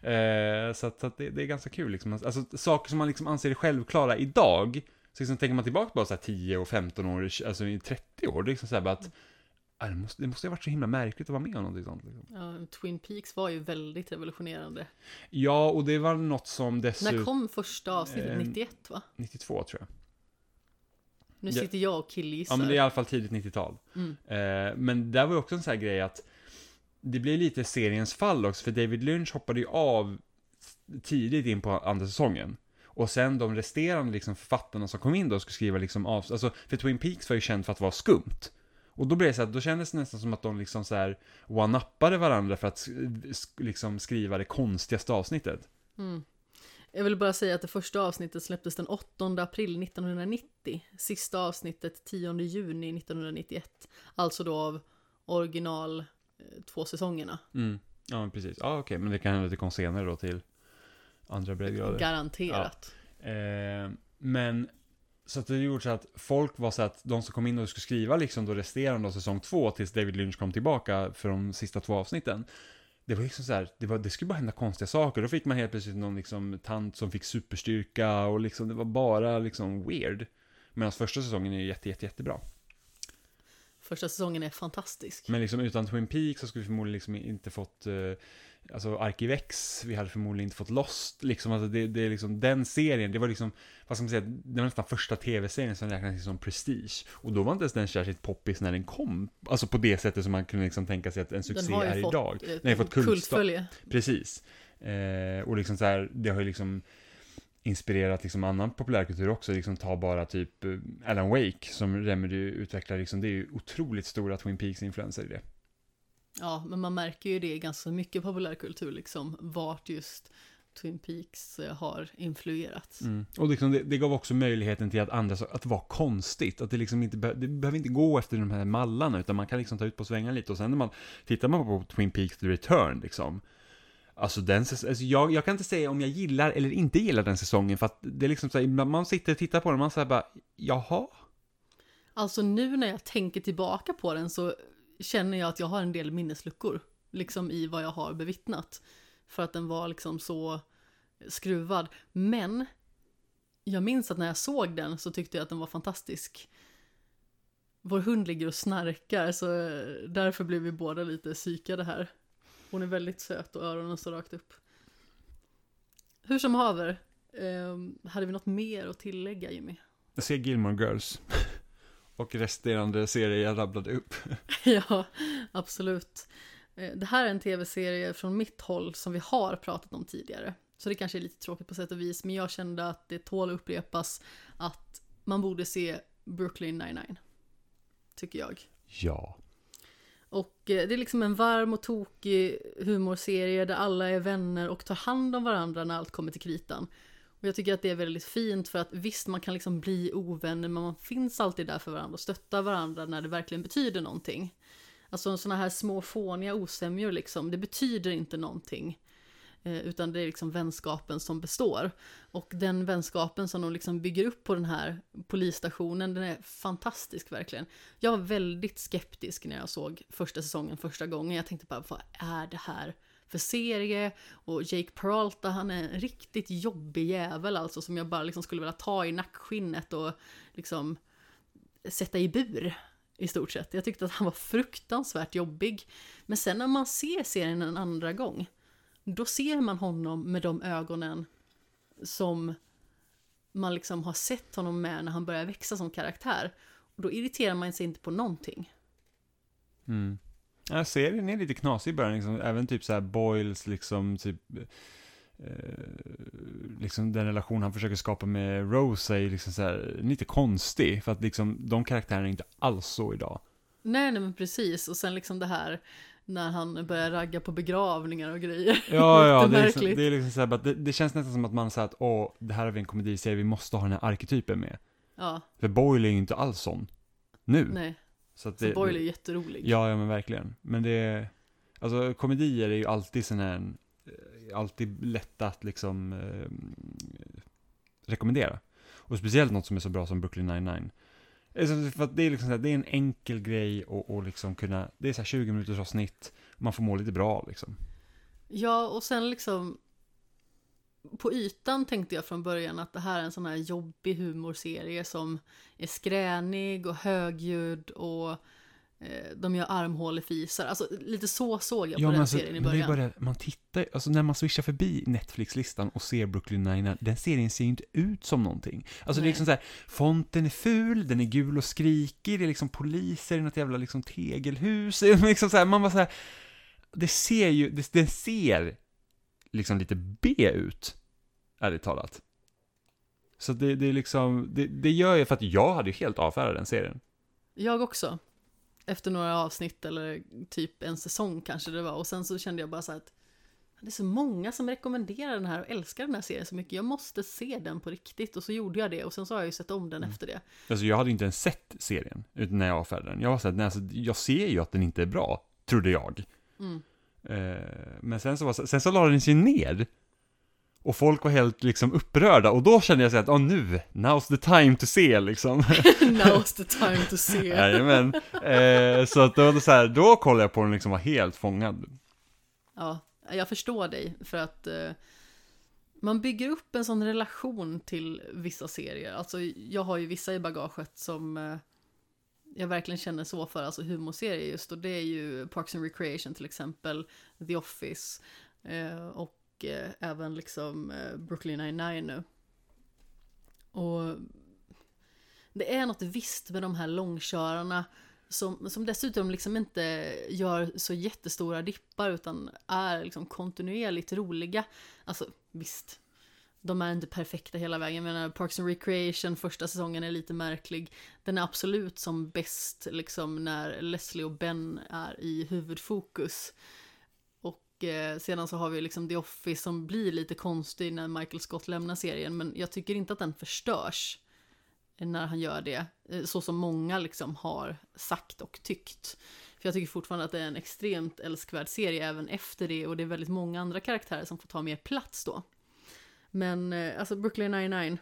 Eh, så att, så att det, det, är ganska kul liksom. Alltså saker som man liksom anser självklara idag, så liksom tänker man tillbaka på såhär 10 och 15 år, alltså i 30 år, det är liksom såhär bara att det måste, det måste ha varit så himla märkligt att vara med om någonting sånt. Liksom. Ja, Twin Peaks var ju väldigt revolutionerande. Ja, och det var något som dessutom... När kom första avsnittet? Eh, 91 va? 92 tror jag. Nu sitter jag och killgissar. Ja, men det är i alla fall tidigt 90-tal. Mm. Eh, men där var ju också en sån här grej att det blir lite seriens fall också, för David Lynch hoppade ju av tidigt in på andra säsongen. Och sen de resterande liksom författarna som kom in då skulle skriva liksom av, alltså för Twin Peaks var ju känd för att vara skumt. Och då blev det så här, då kändes det nästan som att de liksom så här one-uppade varandra för att liksom skriva det konstigaste avsnittet. Mm. Jag vill bara säga att det första avsnittet släpptes den 8 april 1990. Sista avsnittet 10 juni 1991. Alltså då av original eh, två säsongerna. Mm. Ja, men precis. Ja, okej, okay. men det kan hända att det kom senare då till andra breddgrader. Garanterat. Ja. Eh, men så att det gjorde så att folk var så att de som kom in och skulle skriva liksom då resterande av säsong två tills David Lynch kom tillbaka för de sista två avsnitten. Det var liksom så här, det, var, det skulle bara hända konstiga saker. Då fick man helt plötsligt någon liksom tant som fick superstyrka och liksom det var bara liksom weird. Medan första säsongen är jätte, jätte, jättebra. Första säsongen är fantastisk. Men liksom utan Twin Peaks så skulle vi förmodligen liksom inte fått uh, alltså Arkivex, vi hade förmodligen inte fått Lost, liksom, alltså det, det är liksom den serien, det var liksom, vad ska man säga, det var nästan första tv-serien som räknades som prestige. Och då var inte ens den särskilt poppis när den kom, alltså på det sättet som man kunde liksom tänka sig att en succé är fått, idag. Den har ju fått kultfölje. Precis. Eh, och liksom så här, det har ju liksom inspirerat liksom annan populärkultur också, liksom ta bara typ eh, Alan Wake som Remedy utvecklar, liksom, det är ju otroligt stora Twin Peaks-influenser i det. Ja, men man märker ju det ganska mycket populärkultur, liksom vart just Twin Peaks eh, har influerat. Mm. Och liksom det, det gav också möjligheten till att andra, att det var konstigt. Att det liksom inte, be, det behöver inte gå efter de här mallarna, utan man kan liksom ta ut på svängen lite. Och sen när man, tittar man på Twin Peaks The Return, liksom. Alltså den, alltså jag, jag kan inte säga om jag gillar eller inte gillar den säsongen, för att det är liksom så här, man sitter och tittar på den och man säger bara, jaha? Alltså nu när jag tänker tillbaka på den så känner jag att jag har en del minnesluckor, liksom i vad jag har bevittnat. För att den var liksom så skruvad. Men jag minns att när jag såg den så tyckte jag att den var fantastisk. Vår hund ligger och snarkar så därför blev vi båda lite psykade här. Hon är väldigt söt och öronen står rakt upp. Hur som haver, eh, hade vi något mer att tillägga Jimmy? Jag ser Gilmore Girls och resterande serier jag rabblade upp. [laughs] ja, absolut. Eh, det här är en tv-serie från mitt håll som vi har pratat om tidigare. Så det kanske är lite tråkigt på sätt och vis, men jag kände att det tål att upprepas att man borde se Brooklyn 99. Tycker jag. Ja. Och eh, det är liksom en varm och tokig humorserie där alla är vänner och tar hand om varandra när allt kommer till kritan. Och jag tycker att det är väldigt fint för att visst, man kan liksom bli ovänner, men man finns alltid där för varandra och stöttar varandra när det verkligen betyder någonting. Alltså sådana här små fåniga osämjor liksom, det betyder inte någonting. Eh, utan det är liksom vänskapen som består. Och den vänskapen som de liksom bygger upp på den här polisstationen, den är fantastisk verkligen. Jag var väldigt skeptisk när jag såg första säsongen första gången. Jag tänkte bara, vad är det här för serie? Och Jake Peralta, han är en riktigt jobbig jävel alltså, som jag bara liksom skulle vilja ta i nackskinnet och liksom sätta i bur i stort sett. Jag tyckte att han var fruktansvärt jobbig. Men sen när man ser serien en andra gång, då ser man honom med de ögonen som man liksom har sett honom med när han börjar växa som karaktär. Och då irriterar man sig inte på någonting. Mm. Ja, serien är lite knasig i början, liksom. även typ så här Boyles, liksom, typ Eh, liksom den relation han försöker skapa med Rose är liksom så här, lite konstig. För att liksom de karaktärerna är inte alls så idag. Nej, nej men precis. Och sen liksom det här när han börjar ragga på begravningar och grejer. Ja, ja, [laughs] det är, liksom, det är liksom så här, det, det, känns nästan som att man säger att åh, det här har vi en komediserie, vi måste ha den här arketypen med. Ja. För Boyle är ju inte alls sån. Nu. Nej. Så, att det, så Boyle är jätterolig. Ja, ja men verkligen. Men det alltså komedier är ju alltid sån här alltid lätta att liksom eh, rekommendera. Och speciellt något som är så bra som Brooklyn 99. Alltså, för att det är liksom här, det är en enkel grej och, och liksom kunna, det är så här 20 minuters avsnitt, man får må lite bra liksom. Ja, och sen liksom på ytan tänkte jag från början att det här är en sån här jobbig humorserie som är skränig och högljudd och Eh, de gör armhålefisar, alltså lite så såg jag på den alltså, serien i början. Men det är bara man tittar, alltså när man swishar förbi Netflix-listan och ser Brooklyn Nine, den serien ser ju inte ut som någonting. Alltså Nej. det är liksom så här, fonten är ful, den är gul och skrikig, det är liksom poliser i något jävla liksom tegelhus, [laughs] liksom så här, man bara så här, det ser ju, det, den ser liksom lite B ut, ärligt talat. Så det, det är liksom, det, det gör jag för att jag hade ju helt avfärdat den serien. Jag också efter några avsnitt eller typ en säsong kanske det var. Och sen så kände jag bara så att det är så många som rekommenderar den här och älskar den här serien så mycket. Jag måste se den på riktigt. Och så gjorde jag det och sen så har jag ju sett om den mm. efter det. Alltså jag hade inte ens sett serien utan när jag avfärdade den. Jag var såhär, alltså, jag ser ju att den inte är bra, trodde jag. Mm. Eh, men sen så, var, sen så la den sig ner. Och folk var helt liksom upprörda och då kände jag så att, åh nu, now's the time to se liksom. [laughs] now's the time to se. [laughs] Jajamän. Eh, så att då, så här, då kollade jag på den liksom var helt fångad. Ja, jag förstår dig för att eh, man bygger upp en sån relation till vissa serier. Alltså jag har ju vissa i bagaget som eh, jag verkligen känner så för, alltså humorserier just och det är ju Parks and Recreation till exempel, The Office eh, och eh, även liksom eh, Brooklyn 99 nu. Och det är något visst med de här långkörarna som, som dessutom liksom inte gör så jättestora dippar utan är liksom kontinuerligt roliga. Alltså visst, de är inte perfekta hela vägen. Jag menar, Parks and Recreation första säsongen är lite märklig. Den är absolut som bäst liksom när Leslie och Ben är i huvudfokus. Och eh, sedan så har vi liksom The Office som blir lite konstig när Michael Scott lämnar serien. Men jag tycker inte att den förstörs när han gör det. Eh, så som många liksom har sagt och tyckt. För jag tycker fortfarande att det är en extremt älskvärd serie även efter det. Och det är väldigt många andra karaktärer som får ta mer plats då. Men eh, alltså Brooklyn 99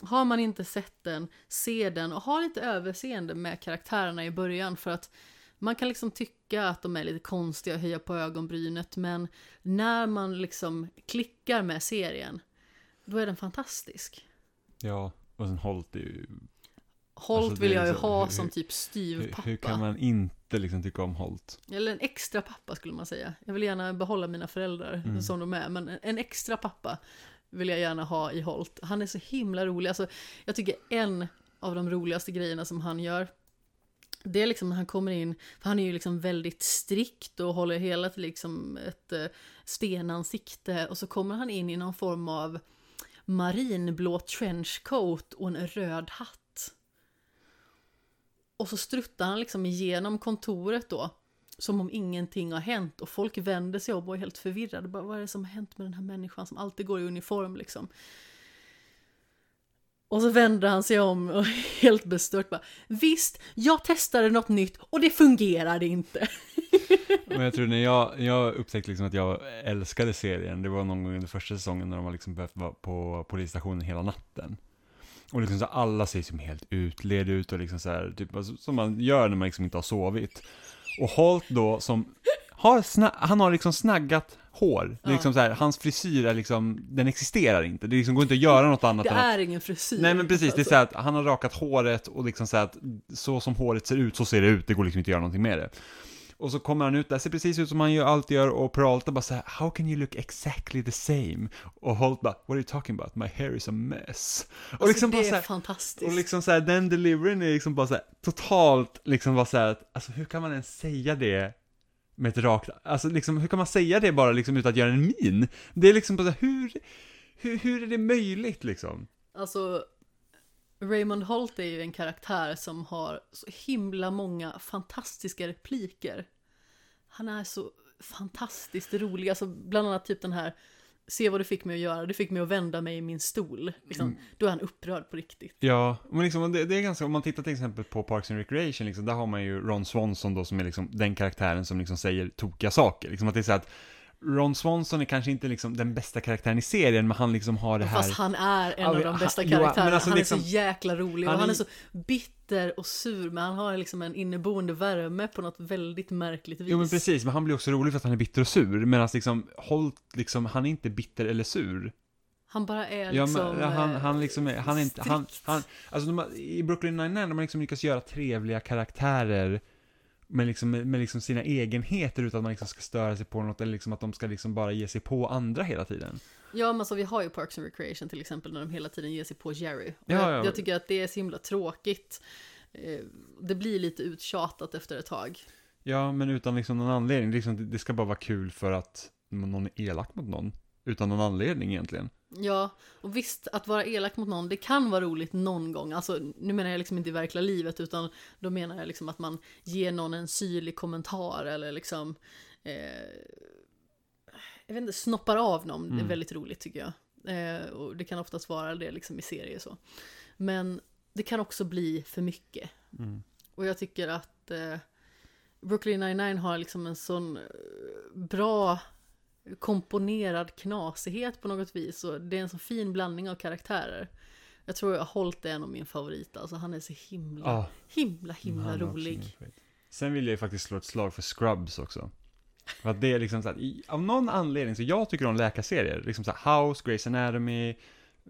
har man inte sett den, se den och ha lite överseende med karaktärerna i början för att man kan liksom tycka att de är lite konstiga och höja på ögonbrynet men när man liksom klickar med serien då är den fantastisk. Ja, och sen Holt är ju... Holt Alltså, vill jag ju så- ha hur- som hur- typ Hur, styvpappa. hur kan man inte liksom tycka om Holt? Eller en extra pappa skulle man säga. Jag vill gärna behålla mina föräldrar Mm. som de är, men en- en extra pappa vill jag gärna ha i Holt. Han är så himla rolig. Alltså, jag tycker en av de roligaste grejerna som han gör, det är liksom när han kommer in, för han är ju liksom väldigt strikt och håller hela till liksom ett eh, stenansikte och så kommer han in i någon form av marinblå trenchcoat och en röd hatt. Och så struttar han liksom igenom kontoret då. Som om ingenting har hänt och folk vänder sig om och är helt förvirrade. Bara, vad är det som har hänt med den här människan som alltid går i uniform liksom? Och så vänder han sig om och [laughs] helt bestört bara Visst, jag testade något nytt och det fungerade inte. [laughs] Men jag tror när jag, jag upptäckte liksom att jag älskade serien, det var någon gång under första säsongen när de har liksom behövt vara på polisstationen hela natten. Och liksom så alla ser som helt utled ut och liksom så här, typ, alltså, som man gör när man liksom inte har sovit. Och Holt då som har, han har liksom snaggat hår. Ja. Liksom så här, hans frisyr är liksom, den existerar inte. Det liksom går inte att göra något annat Det är ingen frisyr. Nej men precis, det är alltså. så här att han har rakat håret och liksom så här att så som håret ser ut, så ser det ut, det går liksom inte att göra någonting med det. Och så kommer han ut där, ser precis ut som han ju alltid gör och Peralta bara så här, How can you look exactly the same? Och Holt bara, What are you talking about? My hair is a mess. Och Alltså, liksom det bara är så här, fantastiskt. och liksom så här, den deliveryn är liksom bara så här, totalt liksom bara så här, att, alltså hur kan man ens säga det med ett rakt, alltså liksom hur kan man säga det bara liksom utan att göra en min? Det är liksom bara så här, hur, hur, hur är det möjligt liksom? Alltså, Raymond Holt är ju en karaktär som har så himla många fantastiska repliker. Han är så fantastiskt rolig, alltså bland annat typ den här Se vad du fick mig att göra, du fick mig att vända mig i min stol. Liksom, Mm. Då är han upprörd på riktigt. Ja, men liksom, det, det är ganska, om man tittar till exempel på Parks and Recreation, liksom, där har man ju Ron Swanson då som är liksom den karaktären som liksom säger tokiga saker. Liksom att det är så att Ron Swanson är kanske inte liksom den bästa karaktären i serien, men han liksom har det här... Fast han är en av de bästa karaktärerna. alltså han är liksom- så jäkla rolig och han han är- är så bitter och sur men han har liksom en inneboende värme på något väldigt märkligt vis. Jo men precis, men han blir också rolig för att han är bitter och sur, medan liksom Holt, liksom, han är inte bitter eller sur. Han bara är Ja, liksom... men, ja, han, eh, han liksom är, han är inte, han, han, alltså de, i Brooklyn Nine-Nine, de har liksom lyckats göra trevliga karaktärer med liksom, med, liksom sina egenheter utan att man liksom ska störa sig på något eller liksom att de ska liksom bara ge sig på andra hela tiden. Ja, men alltså vi har ju Parks and Recreation till exempel när de hela tiden ger sig på Jerry. Och Ja, jag, ja. jag tycker att det är så himla tråkigt. Eh, Det blir lite uttjatat efter ett tag. Ja, men utan liksom någon anledning. Det, liksom, det ska bara vara kul för att någon är elak mot någon. Utan någon anledning egentligen. Ja, och visst, att vara elak mot någon, det kan vara roligt någon gång. Alltså, nu menar jag liksom inte i verkliga livet, utan då menar jag liksom att man ger någon en syrlig kommentar eller liksom... Eh, jag vet inte, snoppar av någon. Det är Mm. väldigt roligt tycker jag. Eh, och det kan oftast vara det liksom i serier så. Men det kan också bli för mycket. Mm. Och jag tycker att eh, Brooklyn 99 har liksom en sån eh, bra komponerad knasighet på något vis. Och det är en så fin blandning av karaktärer. Jag tror jag har hållit det en av min favorit. Alltså han är så himla, Ja, himla, himla är rolig. Sen vill jag ju faktiskt slå ett slag för Scrubs också. För att det är liksom så att, i, av någon anledning, så jag tycker om läkarserier. Liksom så här House, Grey's Anatomy,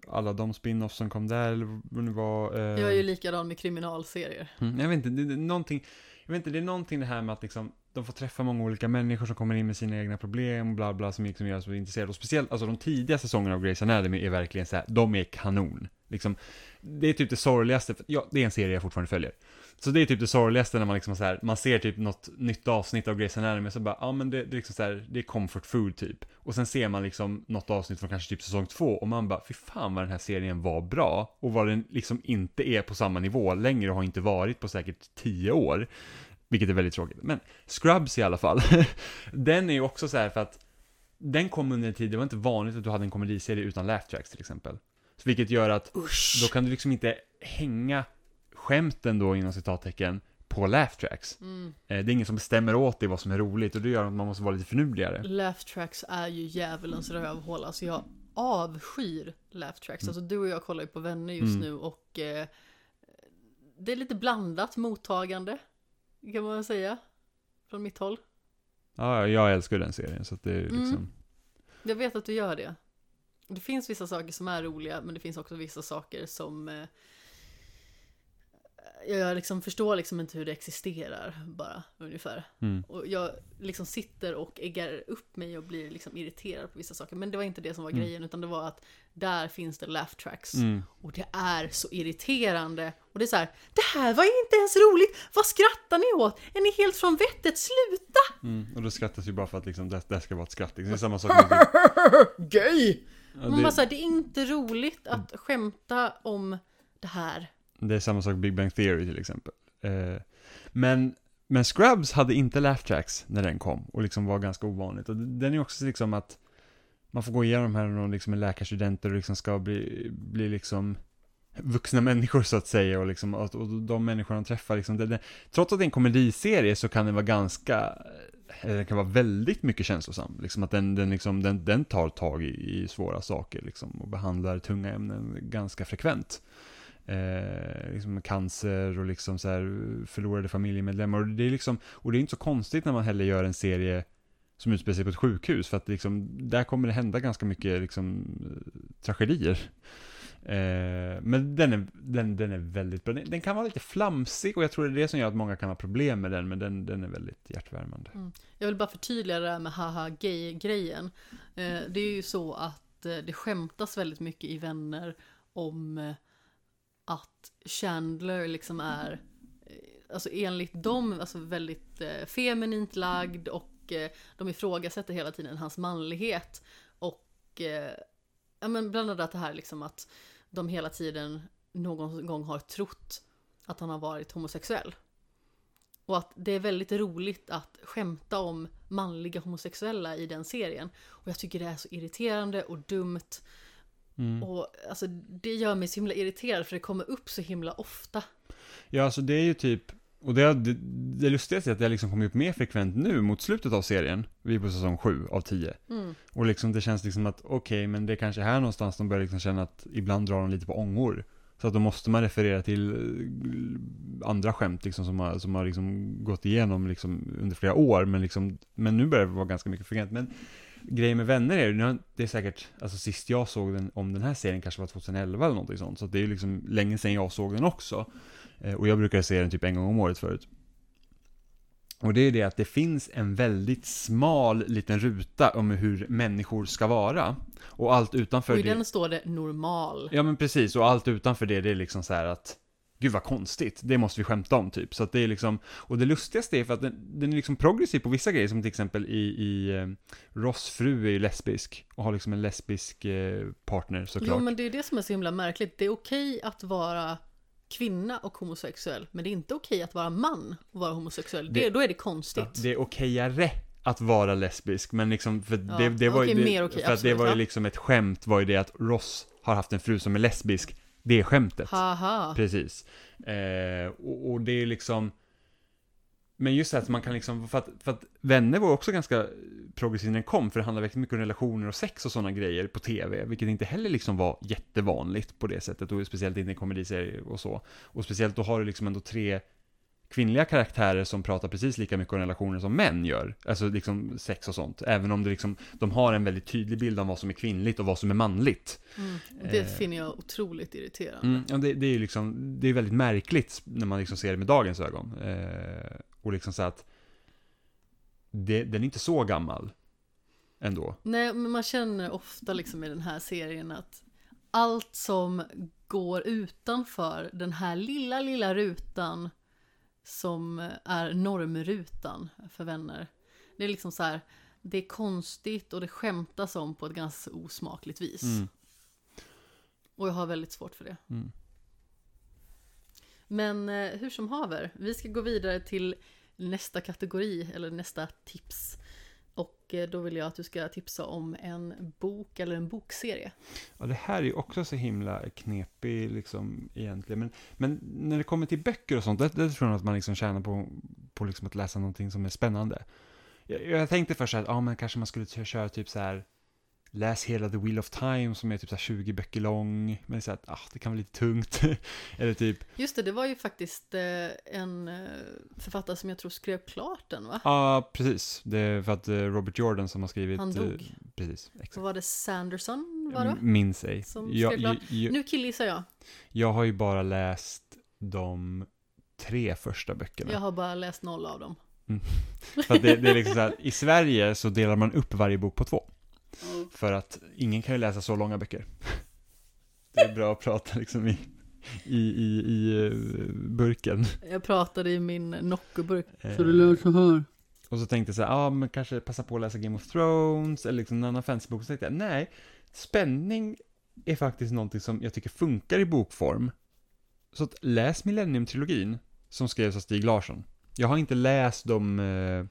alla de spin-offs som kom där, eller vad det var. Eh, Jag är ju likadan med kriminalserier. Mm, jag vet inte, det, det är någonting, jag vet inte, det är någonting det här med att liksom, de får träffa många olika människor som kommer in med sina egna problem och bla bla som liksom gör oss intresserade. Och speciellt, alltså de tidiga säsongerna av Grey's Anatomy är verkligen så här, de är kanon. Liksom, det är typ det sorgligaste, för, ja, det är en serie jag fortfarande följer. Så det är typ det sorgligaste när man liksom så här, man ser typ något nytt avsnitt av Grey's Anatomy så bara, ja men det, det är liksom så här, det är comfort food typ. Och sen ser man liksom något avsnitt från kanske typ säsong två och man bara, fy fan vad den här serien var bra. Och vad den liksom inte är på samma nivå längre och har inte varit på säkert tio år. Vilket är väldigt tråkigt. Men Scrubs i alla fall, [laughs] den är ju också så här för att den kom under en tid, det var inte vanligt att du hade en komediserie utan laugh tracks till exempel. Så vilket gör att Usch! då kan du liksom inte hänga skämten då inom citattecken på laugh tracks. Mm. Eh, det är ingen som bestämmer åt dig vad som är roligt och det gör att man måste vara lite förnuligare. Laugh tracks är ju djävulens rövhål. Alltså jag avskyr laugh tracks. Mm. Alltså du och jag kollar ju på vänner just Mm. nu och eh, det är lite blandat mottagande. Kan man säga. Från mitt håll. Ja, jag älskar den serien så att det är Mm. liksom... Jag vet att du gör det. Det finns vissa saker som är roliga men det finns också vissa saker som eh, jag liksom förstår liksom inte hur det existerar bara ungefär. Mm. Och jag liksom sitter och äggar upp mig och blir liksom irriterad på vissa saker. Men det var inte det som var Mm. grejen utan det var att där finns det laugh tracks. Mm. Och det är så irriterande. Och det är så här, det här var inte ens roligt! Vad skrattar ni åt? Är ni helt från vettet? Sluta! Mm. Och då skrattas ju bara för att liksom, det, det ska vara ett skratt. Det är samma sak med... [laughs] Gay! Ja, Man bara det, såhär, det är inte roligt att skämta om det här det är samma sak med Big Bang Theory till exempel. Eh, men, men Scrubs hade inte laugh tracks när den kom och liksom var ganska ovanligt. Och den är också liksom att man får gå igenom här när de liksom är läkarstudenter och liksom ska bli, bli liksom vuxna människor så att säga och liksom, och, och de människor de träffar liksom, det, det, trots att det är en komediserie så kan den vara ganska, den kan vara väldigt mycket känslosam, liksom att den, den, liksom, den, den tar tag i, i svåra saker liksom och behandlar tunga ämnen ganska frekvent. Eh, liksom cancer och liksom så här förlorade familjemedlemmar och det är liksom, och det är inte så konstigt när man heller gör en serie som utspelar sig på ett sjukhus för att liksom, där kommer det hända ganska mycket liksom eh, tragedier. Eh, men den är, den, den är väldigt bra. Den, den kan vara lite flamsig och jag tror det är det som gör att många kan ha problem med den, men den, den är väldigt hjärtvärmande. Mm. Jag vill bara förtydliga det här med haha gay-grejen. Eh, det är ju så att eh, det skämtas väldigt mycket i Vänner om eh, att Chandler liksom är, eh, alltså enligt dem, alltså väldigt eh, feminint lagd och eh, de ifrågasätter hela tiden hans manlighet. Och eh, ja, men bland annat det här liksom att de hela tiden någon gång har trott att han har varit homosexuell. Och att det är väldigt roligt att skämta om manliga homosexuella i den serien. Och jag tycker det är så irriterande och dumt. Mm. Och alltså, det gör mig så himla irriterad för det kommer upp så himla ofta. Ja, alltså det är ju typ, och det, det, det lustigaste är att det liksom kommer upp mer frekvent nu mot slutet av serien. Vi är på säsong 7 av 10. Mm. Och liksom det känns liksom att okej, men det är kanske här någonstans de börjar liksom känna att ibland drar de lite på ångor. Så att då måste man referera till eh, andra skämt liksom som har, som har liksom gått igenom liksom under flera år. Men, liksom, men nu börjar det vara ganska mycket frekvent. Men grejen med vänner är ju, det är säkert, alltså sist jag såg den, om den här serien kanske var 2011 eller någonting sånt. Så det är ju liksom länge sedan jag såg den också. Eh, Och jag brukar se den typ en gång om året förut. Och det är det att det finns en väldigt smal liten ruta om hur människor ska vara. Och allt utanför Och i det... den står det normal. Ja men precis, och allt utanför det, det är liksom så här att Gud vad konstigt, det måste vi skämta om typ. Så att det är liksom, och det lustigaste är för att den, den är liksom progressiv på vissa grejer, som till exempel i, i eh, Ross fru är ju lesbisk och har liksom en lesbisk eh, partner såklart. Jo men det är det som är så himla märkligt. Det är okej att vara kvinna och homosexuell. Men det är inte okej att vara man och vara homosexuell. Det, Det- då är det konstigt. Det är okejare att vara lesbisk, men liksom, för Ja, det, det var ju, mer okej, för att det absolut, var ju ja. liksom ett skämt, var ju det att Ross har haft en fru som är lesbisk. Det är skämtet. Haha. Precis. Eh, och, och det är liksom Men just det att man kan liksom, för att, för att Vänner var också ganska progressiv när den kom, för det handlar väldigt mycket om relationer och sex och sådana grejer på tv, vilket inte heller liksom var jättevanligt på det sättet, och speciellt inte i en komediserie och så. Och speciellt då har du liksom ändå tre kvinnliga karaktärer som pratar precis lika mycket om relationer som män gör, alltså liksom sex och sånt, även om det liksom, de har en väldigt tydlig bild av vad som är kvinnligt och vad som är manligt. Mm. Det Eh. finner jag otroligt irriterande. Mm, ja, det, det är ju liksom, det är väldigt märkligt när man liksom ser det med dagens ögon. Eh, och liksom så att det, den är inte så gammal ändå. Nej, men man känner ofta liksom i den här serien att allt som går utanför den här lilla, lilla rutan som är normrutan för vänner. Det är liksom så här, det är konstigt och det skämtas om på ett ganska osmakligt vis. Mm. Och jag har väldigt svårt för det. Mm. Men eh, hur som haver, vi ska gå vidare till nästa kategori, eller nästa tips. Och eh, då vill jag att du ska tipsa om en bok eller en bokserie. Ja, det här är ju också så himla knepig liksom egentligen. Men, men när det kommer till böcker och sånt, det, det tror jag att man liksom tjänar på, på liksom att läsa någonting som är spännande. Jag, jag tänkte först att ja, men kanske man skulle köra typ så här läs hela The Wheel of Time som är typ så här 20 böcker lång. Men så att, ah, det kan vara lite tungt. [laughs] Eller typ. Just det, det var ju faktiskt eh, en eh, författare som jag tror skrev klart den va? Ja, ah, precis. Det är för att eh, Robert Jordan som har skrivit. Han dog. precis, exakt. Var det Sanderson var det? Minns ej. Som Jag, skrev klart. jag, jag, Nu killgissar jag. jag har ju bara läst de tre första böckerna. Jag har bara läst noll av dem. [laughs] För att det, det är liksom så här, i Sverige så delar man upp varje bok på två. För att ingen kan ju läsa så långa böcker. [laughs] Det är bra att prata liksom i, i, i, i eh, burken. Jag pratade i min Noccoburk. Eh, Så det lät så här. Och så tänkte jag så här, ja ah, men kanske passa på att läsa Game of Thrones eller liksom en annan fantasybok. Så tänkte jag, nej, spänning är faktiskt någonting som jag tycker funkar i bokform. Så att läs Millennium-trilogin som skrevs av Stig Larsson. Jag har inte läst de, eh,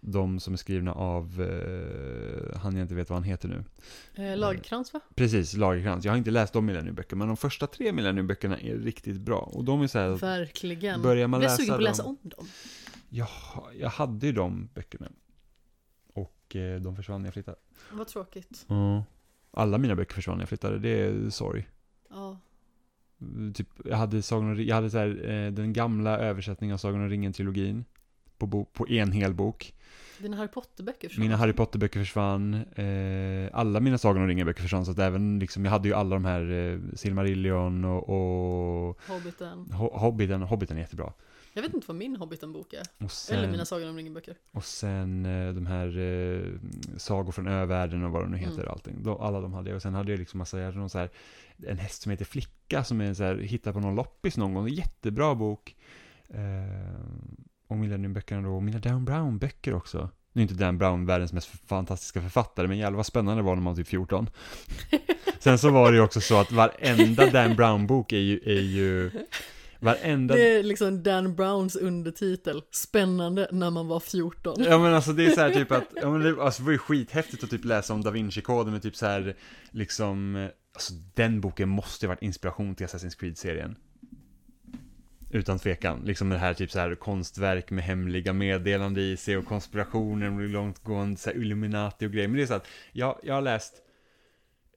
de som är skrivna av, eh, han jag inte vet vad han heter nu. Eh, Lagerkrans va? Precis, Lagerkrans. Jag har inte läst de Millennium-böckerna, men de första tre Millennium-böckerna är riktigt bra. Och de är så här, Verkligen. börjar man jag läsa sugen på att läsa om dem. jag, jag hade ju de böckerna. Och eh, de försvann när jag flyttade. Vad tråkigt. Ja. Alla mina böcker försvann när jag flyttade, det är sorg. Ja. Typ, jag hade, Sagan jag hade så här, eh, den gamla översättningen av Sagan om ringen-trilogin. På, på en hel bok. Dina Harry Potter-böcker försvann. Mina Harry Potter-böcker försvann. Eh, alla mina Sagan om ringen-böcker försvann. Så att även liksom, jag hade ju alla de här eh, Silmarillion och, och Hobbiten. Ho- Hobbiten. Hobbiten är jättebra. Jag vet inte vad min Hobbiten-bok är. Och sen, Eller mina Sagan om ringen-böcker. och sen eh, de här eh, Sagor från övärlden och vad de nu heter. Mm. Allting. De, alla de hade jag. Och sen hade jag liksom massa, jag hade någon så här, en häst som heter Flicka som är en så här, hittad på någon loppis någon gång. Jättebra bok. Eh, och Millennium-böckerna då. Och mina Dan Brown-böcker också. Nu är inte Dan Brown världens mest fantastiska författare, men jävlar vad spännande det var när man var typ 14. [laughs] Sen så var det ju också så att varenda Dan Brown-bok är ju, är ju varenda... Det är liksom Dan Browns undertitel. Spännande när man var 14. Ja men alltså det är så här typ att, ja men det, alltså, det var ju skithäftigt att typ läsa om Da Vinci-koden med typ så här, liksom, alltså den boken måste ju varit inspiration till Assassin's Creed-serien. Utan tvekan, liksom det här typ så här konstverk med hemliga meddelanden i sig och konspirationer och långtgående så här Illuminati och grejer. Men det är så att, jag, jag har läst,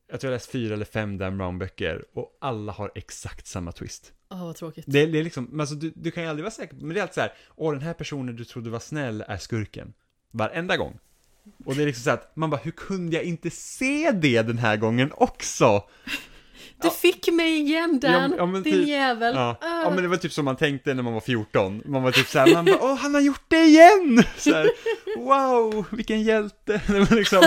jag tror jag har läst fyra eller fem Dan Brown-böcker och alla har exakt samma twist. Åh, vad tråkigt. Det, det är liksom, men alltså, du, du kan ju aldrig vara säker men det är alltid så här, åh den här personen du trodde var snäll är skurken. Varenda gång. Och det är liksom så att, man bara, hur kunde jag inte se det den här gången också? Du fick mig igen Dan, Ja, men din typ- jävel. Ja. Ah. ja, men det var typ som man tänkte när man var 14. Man var typ så här, man bara, åh han har gjort det igen! Så här, wow, vilken hjälte! [laughs] Liksom,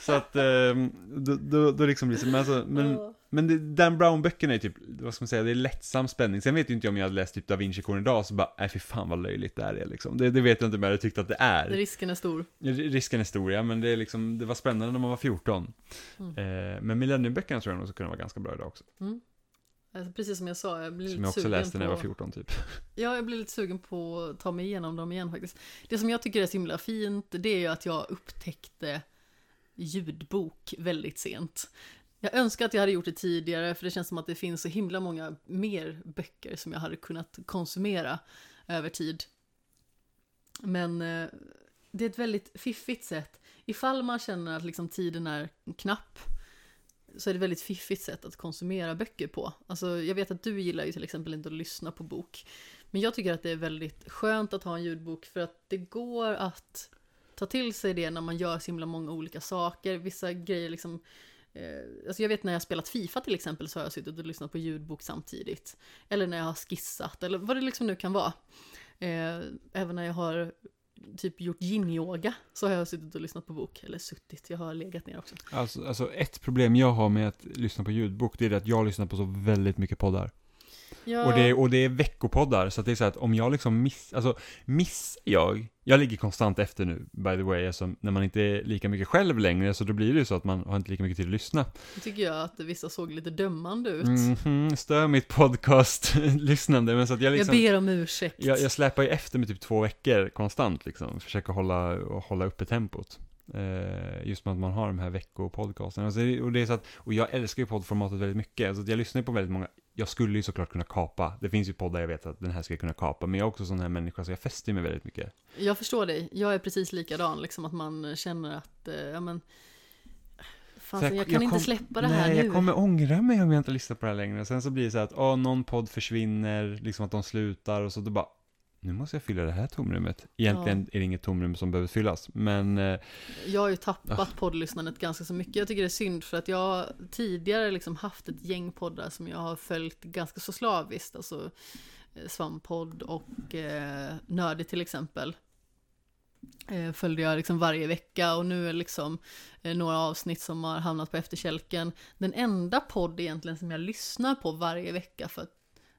så att, ehm, då, då, då liksom så, men alltså, men. Men det, Dan Brown-böckerna är typ, vad ska man säga, det är lättsam spänning. Sen vet ju inte jag om jag hade läst typ Da Vinci-koden idag, så bara, nej fy fan vad löjligt det här är liksom. Det, det vet jag inte om jag hade tyckt att det är. Risken är stor. Risken är stor, ja, men det är liksom, det var spännande när man var 14. Mm. Eh, men Millennium-böckerna tror jag nog skulle kunna vara ganska bra idag också. Alltså, precis som jag sa, jag blir Som lite jag också sugen läste när jag på... var 14 typ. [laughs] Ja, jag blir lite sugen på att ta mig igenom dem igen faktiskt. Det som jag tycker är så himla fint, det är ju att jag upptäckte ljudbok väldigt sent. Jag önskar att jag hade gjort det tidigare, för det känns som att det finns så himla många mer böcker som jag hade kunnat konsumera över tid. Men eh, det är ett väldigt fiffigt sätt. Ifall man känner att liksom tiden är knapp så är det ett väldigt fiffigt sätt att konsumera böcker på. Alltså, jag vet att du gillar ju till exempel inte att lyssna på bok. Men jag tycker att det är väldigt skönt att ha en ljudbok för att det går att ta till sig det när man gör så himla många olika saker. Vissa grejer liksom Eh, alltså jag vet när jag har spelat Fifa till exempel så har jag suttit och lyssnat på ljudbok samtidigt. Eller när jag har skissat eller vad det liksom nu kan vara. Eh, även när jag har typ gjort yin-yoga så har jag suttit och lyssnat på bok. Eller suttit, jag har legat ner också. Alltså, alltså ett problem jag har med att lyssna på ljudbok, det är att jag lyssnar på så väldigt mycket poddar. Jag... Och, det är, och det är veckopoddar, så att det är så att om jag liksom miss, alltså missar jag, jag ligger konstant efter nu, by the way, alltså, när man inte är lika mycket själv längre, så då blir det ju så att man har inte lika mycket tid att lyssna. Nu tycker jag att vissa såg lite dömande ut. Mhm, stör mitt podcast-lyssnande, [laughs] men så att jag liksom... Jag ber om ursäkt. Jag, jag släpar ju efter med typ två veckor konstant liksom, försöker hålla, hålla uppe tempot. Eh, just med att man har de här veckopodcasterna. Alltså, och, det är så att, och jag älskar ju poddformatet väldigt mycket. Alltså, jag lyssnar på väldigt många. Jag skulle ju såklart kunna kapa. Det finns ju poddar jag vet att den här ska kunna kapa. Men jag är också sån här människa så jag fäster mig väldigt mycket. Jag förstår dig. Jag är precis likadan, liksom att man känner att, eh, ja men... Fan, jag, jag- kan jag inte kom- släppa det här Nej, nu. jag kommer ångra mig om jag inte lyssnar på det här längre. Sen så blir det så att, åh, någon podd försvinner, liksom att de slutar och så då bara, nu måste jag fylla det här tomrummet. Egentligen är det inget tomrum som behöver fyllas, men eh, Jag har ju tappat Ah. poddlyssnandet ganska så mycket. Jag tycker det är synd för att jag tidigare liksom haft ett gäng poddar som jag har följt ganska så slaviskt. Alltså eh, Svampodd och eh, Nördig till exempel. Eh, följde jag liksom varje vecka och nu är det liksom eh, några avsnitt som har hamnat på efterkälken. Den enda podd egentligen som jag lyssnar på varje vecka för att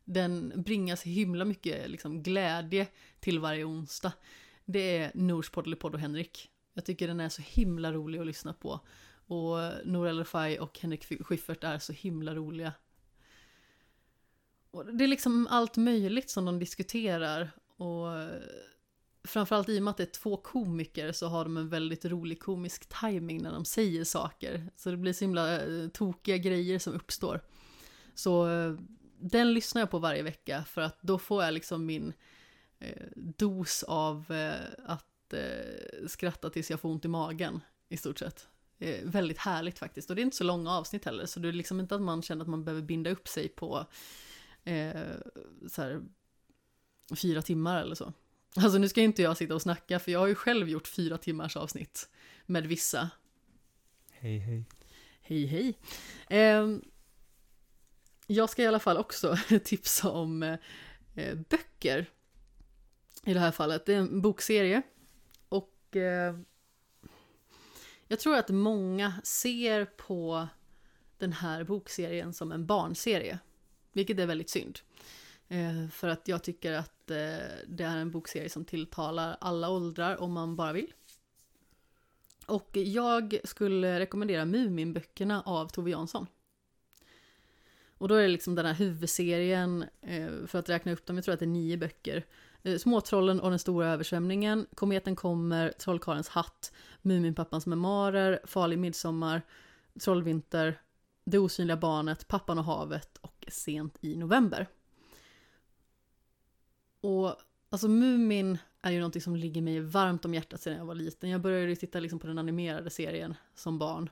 den bringar så himla mycket liksom, glädje till varje onsdag. Det är Nors podd podd och Henrik. Jag tycker den är så himla rolig att lyssna på. Och Nour El Refai och Henrik Schyffert är så himla roliga. Och det är liksom allt möjligt som de diskuterar. Och framförallt i och med att det är två komiker så har de en väldigt rolig komisk timing när de säger saker. Så det blir så himla eh, tokiga grejer som uppstår. Så eh, den lyssnar jag på varje vecka för att då får jag liksom min eh, dos av eh, att eh, skratta tills jag får ont i magen i stort sett. Eh, väldigt härligt faktiskt och det är inte så långa avsnitt heller så det är liksom inte att man känner att man behöver binda upp sig på eh, så här, fyra timmar eller så. Alltså nu ska inte jag sitta och snacka för jag har ju själv gjort fyra timmars avsnitt med vissa. hej hej. Hej hej. Jag ska i alla fall också [laughs] tipsa om eh, eh, böcker. I det här fallet. Det är en bokserie. Och eh, jag tror att många ser på den här bokserien som en barnserie. Vilket är väldigt synd. Eh, för att jag tycker att eh, det är en bokserie som tilltalar alla åldrar om man bara vill. Och jag skulle rekommendera Muminböckerna av Tove Jansson. Och då är det liksom den här huvudserien, eh, för att räkna upp dem, jag tror att det är nio böcker. Eh, Småtrollen och den stora översvämningen, Kometen kommer, Trollkarlens hatt, Muminpappans memoarer, Farlig midsommar, Trollvinter, Det osynliga barnet, Pappan och havet och Sent i november. Och alltså Mumin är ju någonting som ligger mig varmt om hjärtat sedan jag var liten. Jag började ju titta liksom på den animerade serien som barn.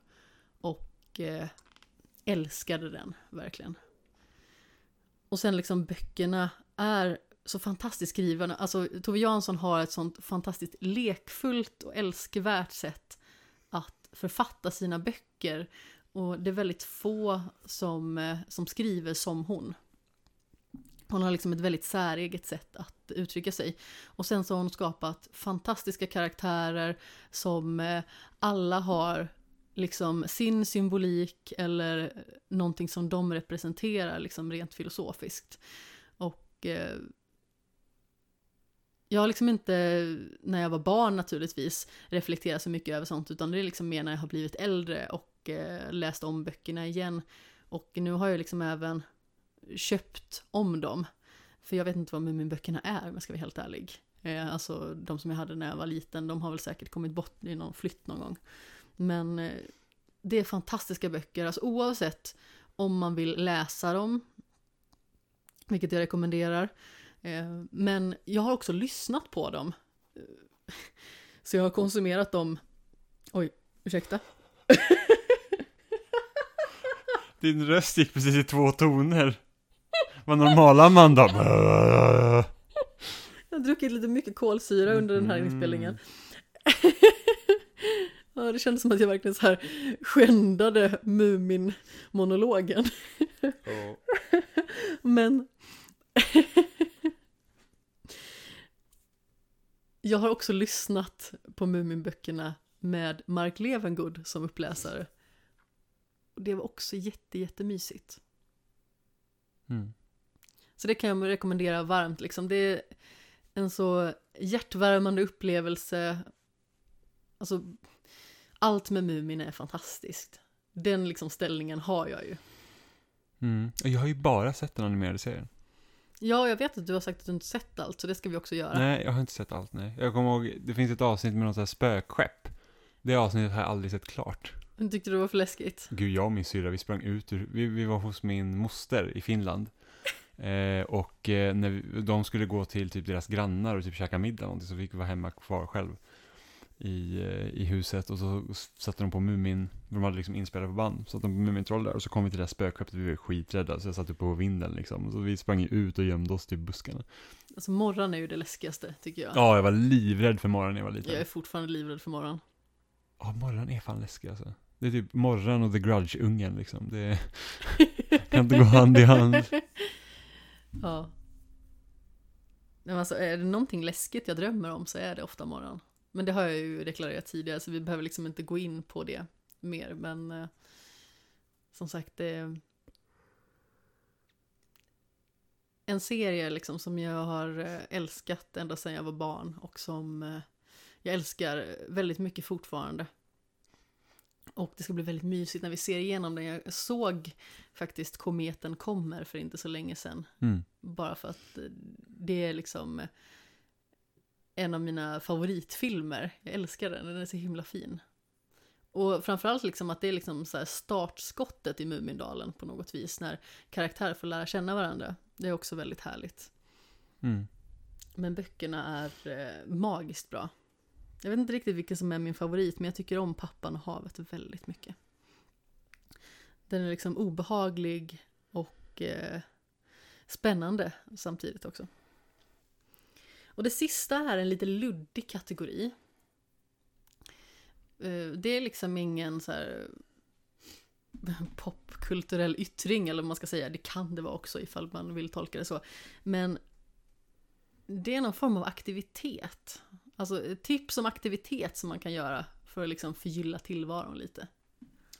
Och eh, älskade den, verkligen. Och sen liksom böckerna är så fantastiskt skrivna. Alltså Tove Jansson har ett sånt fantastiskt lekfullt och älskvärt sätt att författa sina böcker. Och det är väldigt få som, eh, som skriver som hon. Hon har liksom ett väldigt säreget sätt att uttrycka sig. Och sen så har hon skapat fantastiska karaktärer som eh, alla har liksom sin symbolik eller någonting som de representerar liksom rent filosofiskt. Och eh, jag har liksom inte, när jag var barn naturligtvis, reflekterat så mycket över sånt, utan det är liksom mer när jag har blivit äldre och eh, läst om böckerna igen. Och nu har jag liksom även köpt om dem. För jag vet inte vad Muminböckerna är om jag ska vara helt ärlig. Eh, alltså de som jag hade när jag var liten, de har väl säkert kommit bort i någon flytt någon gång. Men eh, det är fantastiska böcker, alltså oavsett om man vill läsa dem, vilket jag rekommenderar. Eh, men jag har också lyssnat på dem. [laughs] Så jag har konsumerat dem, oj, ursäkta. [laughs] Din röst gick precis i två toner. Vad normala Amanda. Jag har druckit lite mycket kolsyra under den här Mm. Ja, det kändes som att jag verkligen så här skändade Mumin-monologen. Men jag har också lyssnat på Muminböckerna med Mark Levengood som uppläsare. Och det var också jätte, jättemysigt. Mm. Så det kan jag rekommendera varmt liksom. Det är en så hjärtvärmande upplevelse. Alltså, allt med Mumin är fantastiskt. Den liksom ställningen har jag ju. Mm. Jag har ju bara sett den animerade serien. Ja, jag vet att du har sagt att du inte sett allt, så det ska vi också göra. Nej, jag har inte sett allt, nej. Jag kommer ihåg, det finns ett avsnitt med något sånt här spökskepp. Det avsnittet har jag aldrig sett klart. Men Tyckte du det var för läskigt? Gud, jag och min syrra, vi sprang ut ur, vi, vi var hos min moster i Finland. [laughs] Eh, och eh, när vi, de skulle gå till typ deras grannar och typ käka middag någonting, så fick vi vara hemma kvar själv i, eh, i huset. Och så satte de på Mumin, de hade liksom inspelat på band, satte de på Mumintroll där. Och så kom vi till det där spökskeppet, vi var skiträdda, så jag satt uppe på vinden liksom. Så vi sprang ut och gömde oss till buskarna. Alltså morgon är ju det läskigaste tycker jag. Ja, jag var livrädd för morgon när jag var liten. Jag är fortfarande livrädd för morgon. Ja, morgon är fan läskig alltså. Det är typ morgon och The Grudge-ungen liksom. Det [laughs] kan inte gå hand i hand. Ja. Men alltså, är det någonting läskigt jag drömmer om så är det ofta morgon. Men det har jag ju deklarerat tidigare så vi behöver liksom inte gå in på det mer. Men eh, som sagt, är en serie liksom som jag har eh, älskat ända sedan jag var barn och som eh, jag älskar väldigt mycket fortfarande. Och det ska bli väldigt mysigt när vi ser igenom den. Jag såg faktiskt Kometen kommer för inte så länge sedan. Mm. Bara för att eh, det är liksom eh, en av mina favoritfilmer. Jag älskar den, den är så himla fin. Och framförallt liksom att det är liksom så här startskottet i Mumindalen på något vis. När karaktärer får lära känna varandra. Det är också väldigt härligt. Mm. Men böckerna är eh, magiskt bra. Jag vet inte riktigt vilken som är min favorit, men jag tycker om Pappan och havet väldigt mycket. Den är liksom obehaglig och eh, spännande samtidigt också. Och det sista är en lite luddig kategori. Eh, det är liksom ingen så här eh, [laughs] popkulturell yttring, eller vad man ska säga. Det kan det vara också ifall man vill tolka det så. Men det är någon form av aktivitet. Alltså eh, tips om aktivitet som man kan göra för att liksom förgylla tillvaron lite.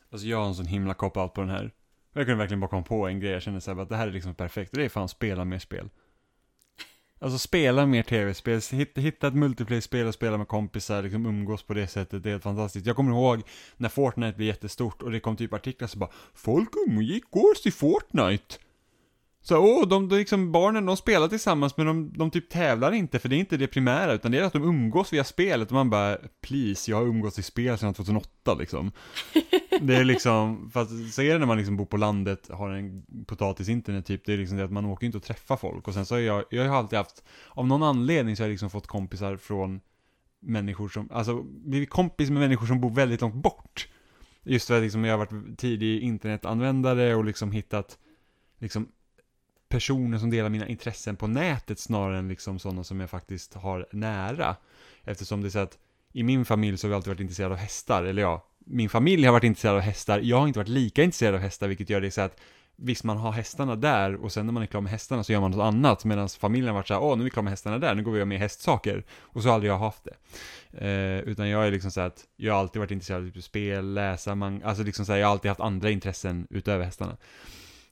Alltså jag har en sån himla cop-out på den här. Jag kunde verkligen bara komma på en grej, jag kände såhär att det här är liksom perfekt. Och det är fan spela mer spel. Alltså spela mer tv-spel, hitta, hitta ett multiplayer-spel och spela med kompisar, liksom umgås på det sättet, det är helt fantastiskt. Jag kommer ihåg när Fortnite blev jättestort och det kom typ artiklar så bara Folk umgicks, i Fortnite. Så åh, de, de liksom, barnen de spelar tillsammans men de, de typ tävlar inte för det är inte det primära utan det är att de umgås via spelet och man bara Please, jag har umgås i spel sedan 2008 liksom. Det är liksom, [laughs] fast så är det när man liksom bor på landet, har en potatis-internet typ, det är liksom det att man åker inte och träffar folk och sen så har jag, jag har alltid haft, av någon anledning så har jag liksom fått kompisar från människor som, alltså blivit kompis med människor som bor väldigt långt bort. Just för att liksom jag har varit tidig internetanvändare och liksom hittat liksom personer som delar mina intressen på nätet snarare än liksom sådana som jag faktiskt har nära. Eftersom det är så att i min familj så har vi alltid varit intresserade av hästar, eller ja, min familj har varit intresserad av hästar, jag har inte varit lika intresserad av hästar, vilket gör det så att Visst, man har hästarna där och sen när man är klar med hästarna så gör man något annat medan familjen har varit såhär, åh nu är vi klara med hästarna där, nu går vi och gör mer hästsaker. Och så har aldrig jag haft det. Eh, utan jag är liksom så att, jag har alltid varit intresserad av typ spel, läsa, man, alltså liksom så här, jag har alltid haft andra intressen utöver hästarna.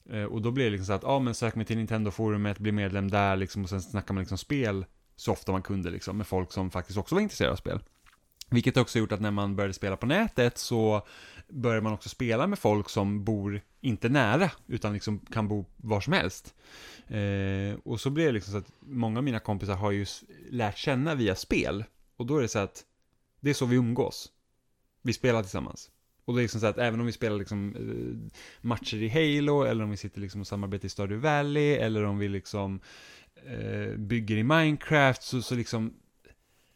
Eh, och då blir det liksom så att, ja men sök mig till Nintendo-forumet, bli medlem där liksom och sen snackar man liksom spel så ofta man kunde liksom med folk som faktiskt också var intresserade av spel. Vilket också gjort att när man började spela på nätet så började man också spela med folk som bor inte nära, utan liksom kan bo var som helst. Eh, och så blir det liksom så att många av mina kompisar har ju lärt känna via spel. Och då är det så att det är så vi umgås. Vi spelar tillsammans. Och det är liksom så att även om vi spelar liksom eh, matcher i Halo, eller om vi sitter liksom och samarbetar i Stardew Valley, eller om vi liksom eh, bygger i Minecraft, så, så liksom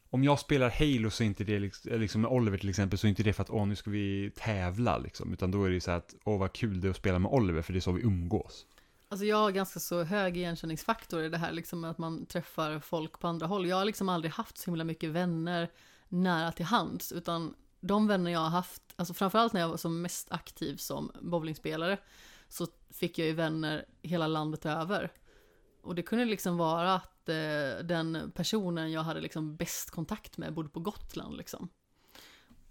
om jag spelar Halo så är inte det liksom, eh, liksom med Oliver till exempel, så är inte det för att åh nu ska vi tävla liksom, utan då är det ju så att åh vad kul det är att spela med Oliver, för det är så vi umgås. Alltså jag har ganska så hög igenkänningsfaktor i det här, liksom att man träffar folk på andra håll. Jag har liksom aldrig haft så himla mycket vänner nära till hands, utan de vänner jag har haft, alltså framförallt när jag var som mest aktiv som bowlingspelare, så fick jag ju vänner hela landet över. Och det kunde liksom vara att eh, den personen jag hade liksom bäst kontakt med bodde på Gotland liksom.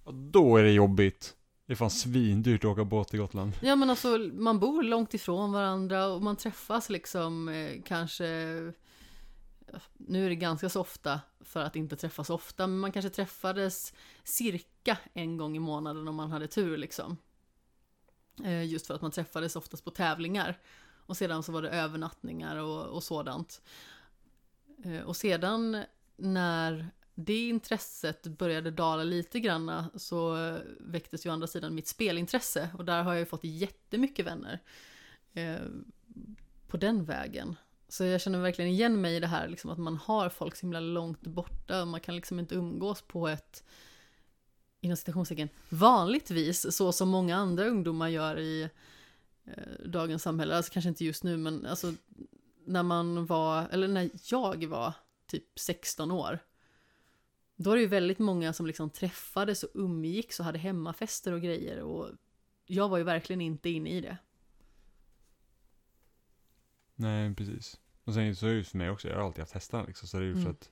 Och då är det jobbigt. Det är fan svindyrt att åka båt till Gotland. Ja men alltså man bor långt ifrån varandra och man träffas liksom eh, kanske nu är det ganska så ofta för att inte träffas ofta, men man kanske träffades cirka en gång i månaden om man hade tur liksom. Eh, just för att man träffades oftast på tävlingar. Och sedan så var det övernattningar och, och sådant. Eh, och sedan när det intresset började dala lite granna så väcktes ju å andra sidan mitt spelintresse och där har jag ju fått jättemycket vänner eh, på den vägen. Så jag känner verkligen igen mig i det här liksom, att man har folk så himla långt borta och man kan liksom inte umgås på ett inom citationstecken vanligtvis så som många andra ungdomar gör i eh, dagens samhälle. Alltså kanske inte just nu men alltså när man var, eller när jag var typ 16 år då var det ju väldigt många som liksom träffades och umgicks och hade hemmafester och grejer och jag var ju verkligen inte inne i det. Nej, precis. Och sen så är det ju för mig också, jag har alltid haft hästar liksom, så det är ju för Mm. att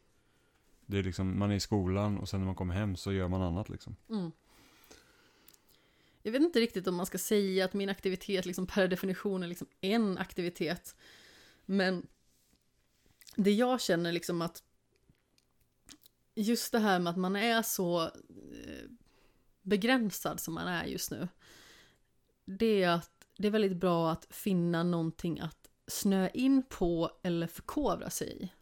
det är liksom, man är i skolan och sen när man kommer hem så gör man annat liksom. Mm. Jag vet inte riktigt om man ska säga att min aktivitet liksom per definition är liksom en aktivitet. Men det jag känner liksom att just det här med att man är så eh, begränsad som man är just nu. Det är att det är väldigt bra att finna någonting att snöa in på eller förkovra sig i.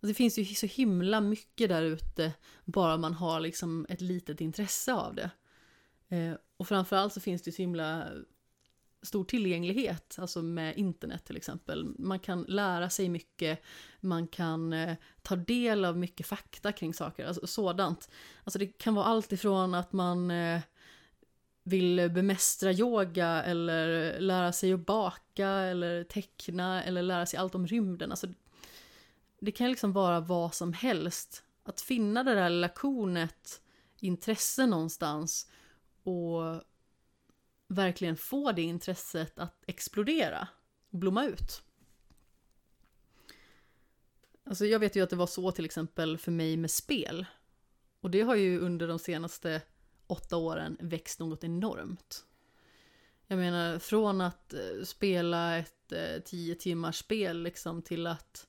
Det finns ju så himla mycket där ute bara man har liksom ett litet intresse av det. Eh, och framförallt så finns det så himla stor tillgänglighet, alltså med internet till exempel. Man kan lära sig mycket, man kan eh, ta del av mycket fakta kring saker, alltså sådant. Alltså det kan vara allt ifrån att man eh, vill bemästra yoga eller lära sig att baka eller teckna eller lära sig allt om rymden. Alltså, det kan liksom vara vad som helst. Att finna det där lilla kornet intresse någonstans och verkligen få det intresset att explodera och blomma ut. Alltså jag vet ju att det var så till exempel för mig med spel. Och det har ju under de senaste åtta åren växt något enormt. Jag menar, från att eh, spela ett eh, tio timmars spel liksom till att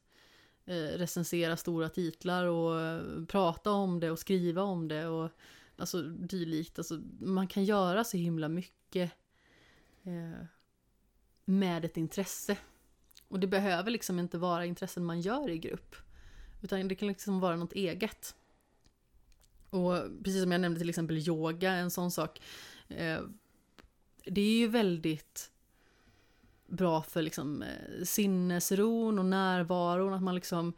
eh, recensera stora titlar och eh, prata om det och skriva om det och alltså dylikt. Alltså, man kan göra så himla mycket eh, med ett intresse. Och det behöver liksom inte vara intressen man gör i grupp. Utan det kan liksom vara något eget. Och precis som jag nämnde till exempel yoga, en sån sak. Eh, det är ju väldigt bra för liksom eh, sinnesron och närvaron, att man liksom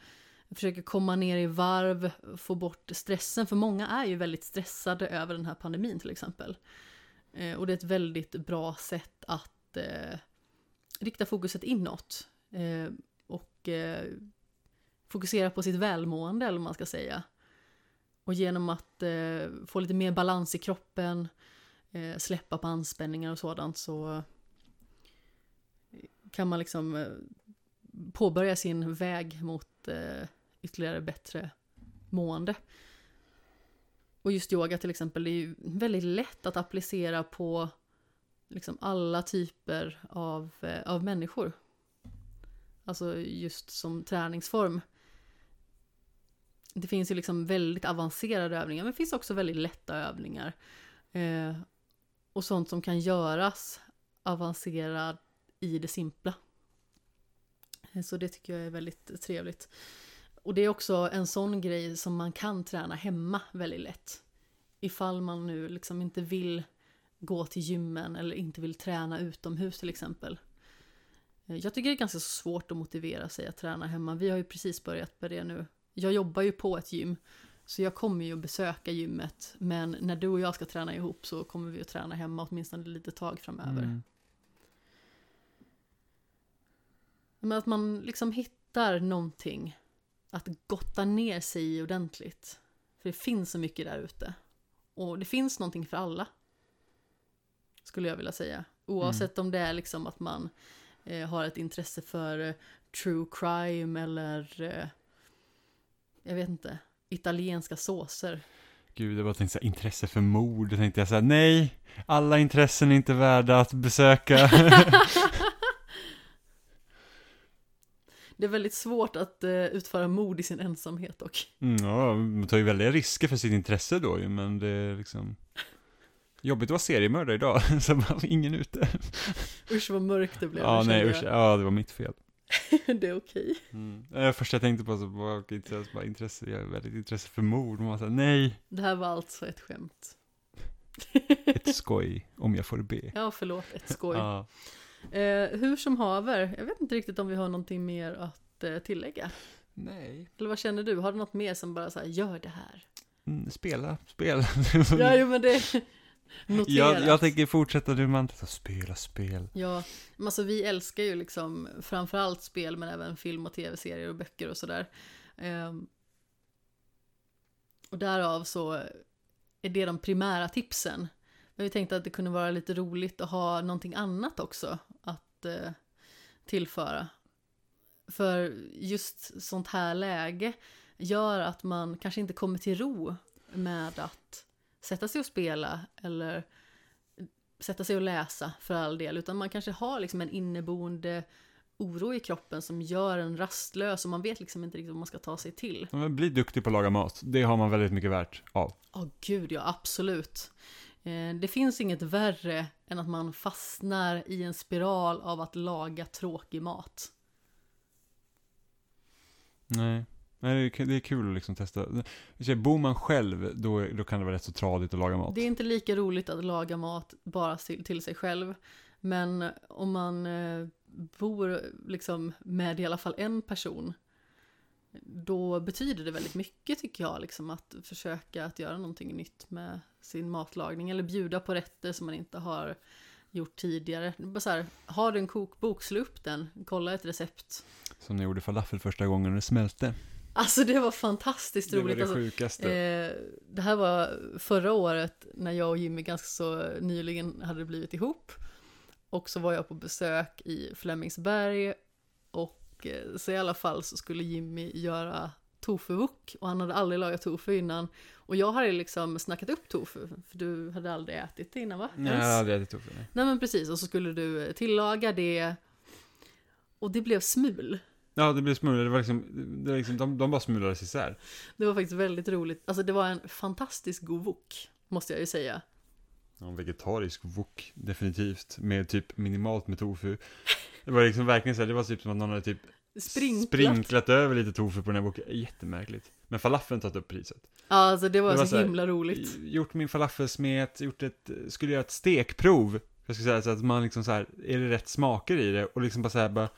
försöker komma ner i varv, få bort stressen, för många är ju väldigt stressade över den här pandemin till exempel. Eh, och det är ett väldigt bra sätt att eh, rikta fokuset inåt eh, och eh, fokusera på sitt välmående, eller vad man ska säga. Och genom att eh, få lite mer balans i kroppen, eh, släppa på anspänningar och sådant så eh, kan man liksom eh, påbörja sin väg mot eh, ytterligare bättre mående. Och just yoga till exempel, det är ju väldigt lätt att applicera på liksom alla typer av, eh, av människor. Alltså just som träningsform. Det finns ju liksom väldigt avancerade övningar, men det finns också väldigt lätta övningar. Eh, och sånt som kan göras avancerad i det simpla. Eh, Så det tycker jag är väldigt trevligt. Och det är också en sån grej som man kan träna hemma väldigt lätt. Ifall man nu liksom inte vill gå till gymmen eller inte vill träna utomhus till exempel. Eh, jag tycker det är ganska svårt att motivera sig att träna hemma. Vi har ju precis börjat med det nu. Jag jobbar ju på ett gym. Så jag kommer ju att besöka gymmet. Men när du och jag ska träna ihop så kommer vi att träna hemma åtminstone ett litet tag framöver. Mm. Men att man liksom hittar någonting att gotta ner sig i ordentligt. För det finns så mycket där ute. Och det finns någonting för alla. Skulle jag vilja säga. Oavsett om det är liksom att man eh, har ett intresse för eh, true crime eller eh, jag vet inte, italienska såser. Gud, jag bara tänkte såhär, intresse för mord. Då tänkte jag såhär, nej, alla intressen är inte värda att besöka. [laughs] Det är väldigt svårt att eh, utföra mord i sin ensamhet dock. Mm, ja, man tar ju väldiga risker för sitt intresse då ju, men det är liksom Jobbigt att vara seriemördare idag, [laughs] så var ingen ute. Usch vad mörkt det blev. Ja, nej usch, ja det var mitt fel. [laughs] det är okej. Mm. Det första jag tänkte på så var intresse, bara intresse, jag har väldigt intresse för mord. Man sa nej, Det här var alltså ett skämt. [laughs] ett skoj om jag får be. Ja, förlåt, ett skoj. Ja. Eh, hur som haver, jag vet inte riktigt om vi har någonting mer att eh, tillägga. Nej. Eller vad känner du? Har du något mer som bara så här, gör det här? Mm, spela, spela. Ja, jo, men det noterat. jag, jag tänker fortsätta nu man så spela spel. Ja, alltså vi älskar ju liksom framförallt spel men även film och tv-serier och böcker och sådär. Ehm, och därav så är det de primära tipsen. Men vi tänkte att det kunde vara lite roligt att ha någonting annat också att eh, tillföra. För just sånt här läge gör att man kanske inte kommer till ro med att sätta sig och spela eller sätta sig och läsa för all del, utan man kanske har liksom en inneboende oro i kroppen som gör en rastlös och man vet liksom inte riktigt vad man ska ta sig till. Men Bli duktig på att laga mat. Det har man väldigt mycket värt av. Ja, gud ja, absolut. Eh, Det finns inget värre än att man fastnar i en spiral av att laga tråkig mat. Nej. Nej, det är kul- att liksom testa. Bor man själv, då, då kan det vara rätt så tradigt att laga mat. Det är inte lika roligt att laga mat bara till, till sig själv. Men om man eh, bor liksom med i alla fall en person då betyder det väldigt mycket tycker jag liksom att försöka att göra någonting nytt med sin matlagning eller bjuda på rätter som man inte har gjort tidigare. Bara så här, har du en kokbok, slå upp den, kolla ett recept. Som när jag gjorde falafel första gången och det smälte. Alltså det var fantastiskt Det var roligt. det alltså, sjukaste. Eh, det här var förra året när jag och Jimmy ganska så nyligen hade blivit ihop. Och så var jag på besök i Flemingsberg och eh, så i alla fall så skulle Jimmy göra tofu-wok och han hade aldrig lagat tofu innan. Och jag hade liksom snackat upp tofu, för du hade aldrig ätit det innan va? Nej, jag hade ätit tofu. nej. Nej men precis, och så skulle du tillaga det och det blev smul. Ja, det blev smulor. Det var liksom, det var liksom de, de bara smulades isär. Det var faktiskt väldigt roligt. Alltså det var en fantastiskt god wok, måste jag ju säga. Ja, en vegetarisk wok, definitivt. Med typ minimalt med tofu. Det var liksom verkligen så här, det var typ som att någon hade typ Sprinklat. sprinklat över lite tofu på den här woken. Jättemärkligt. Men falafeln tagit upp priset. Ja, alltså det var, Det var så, så här, himla roligt. Gjort min falafelsmet, gjort ett, skulle göra ett stekprov. Jag ska säga så att man liksom så här, är det rätt smaker i det? Och liksom bara så här, bara,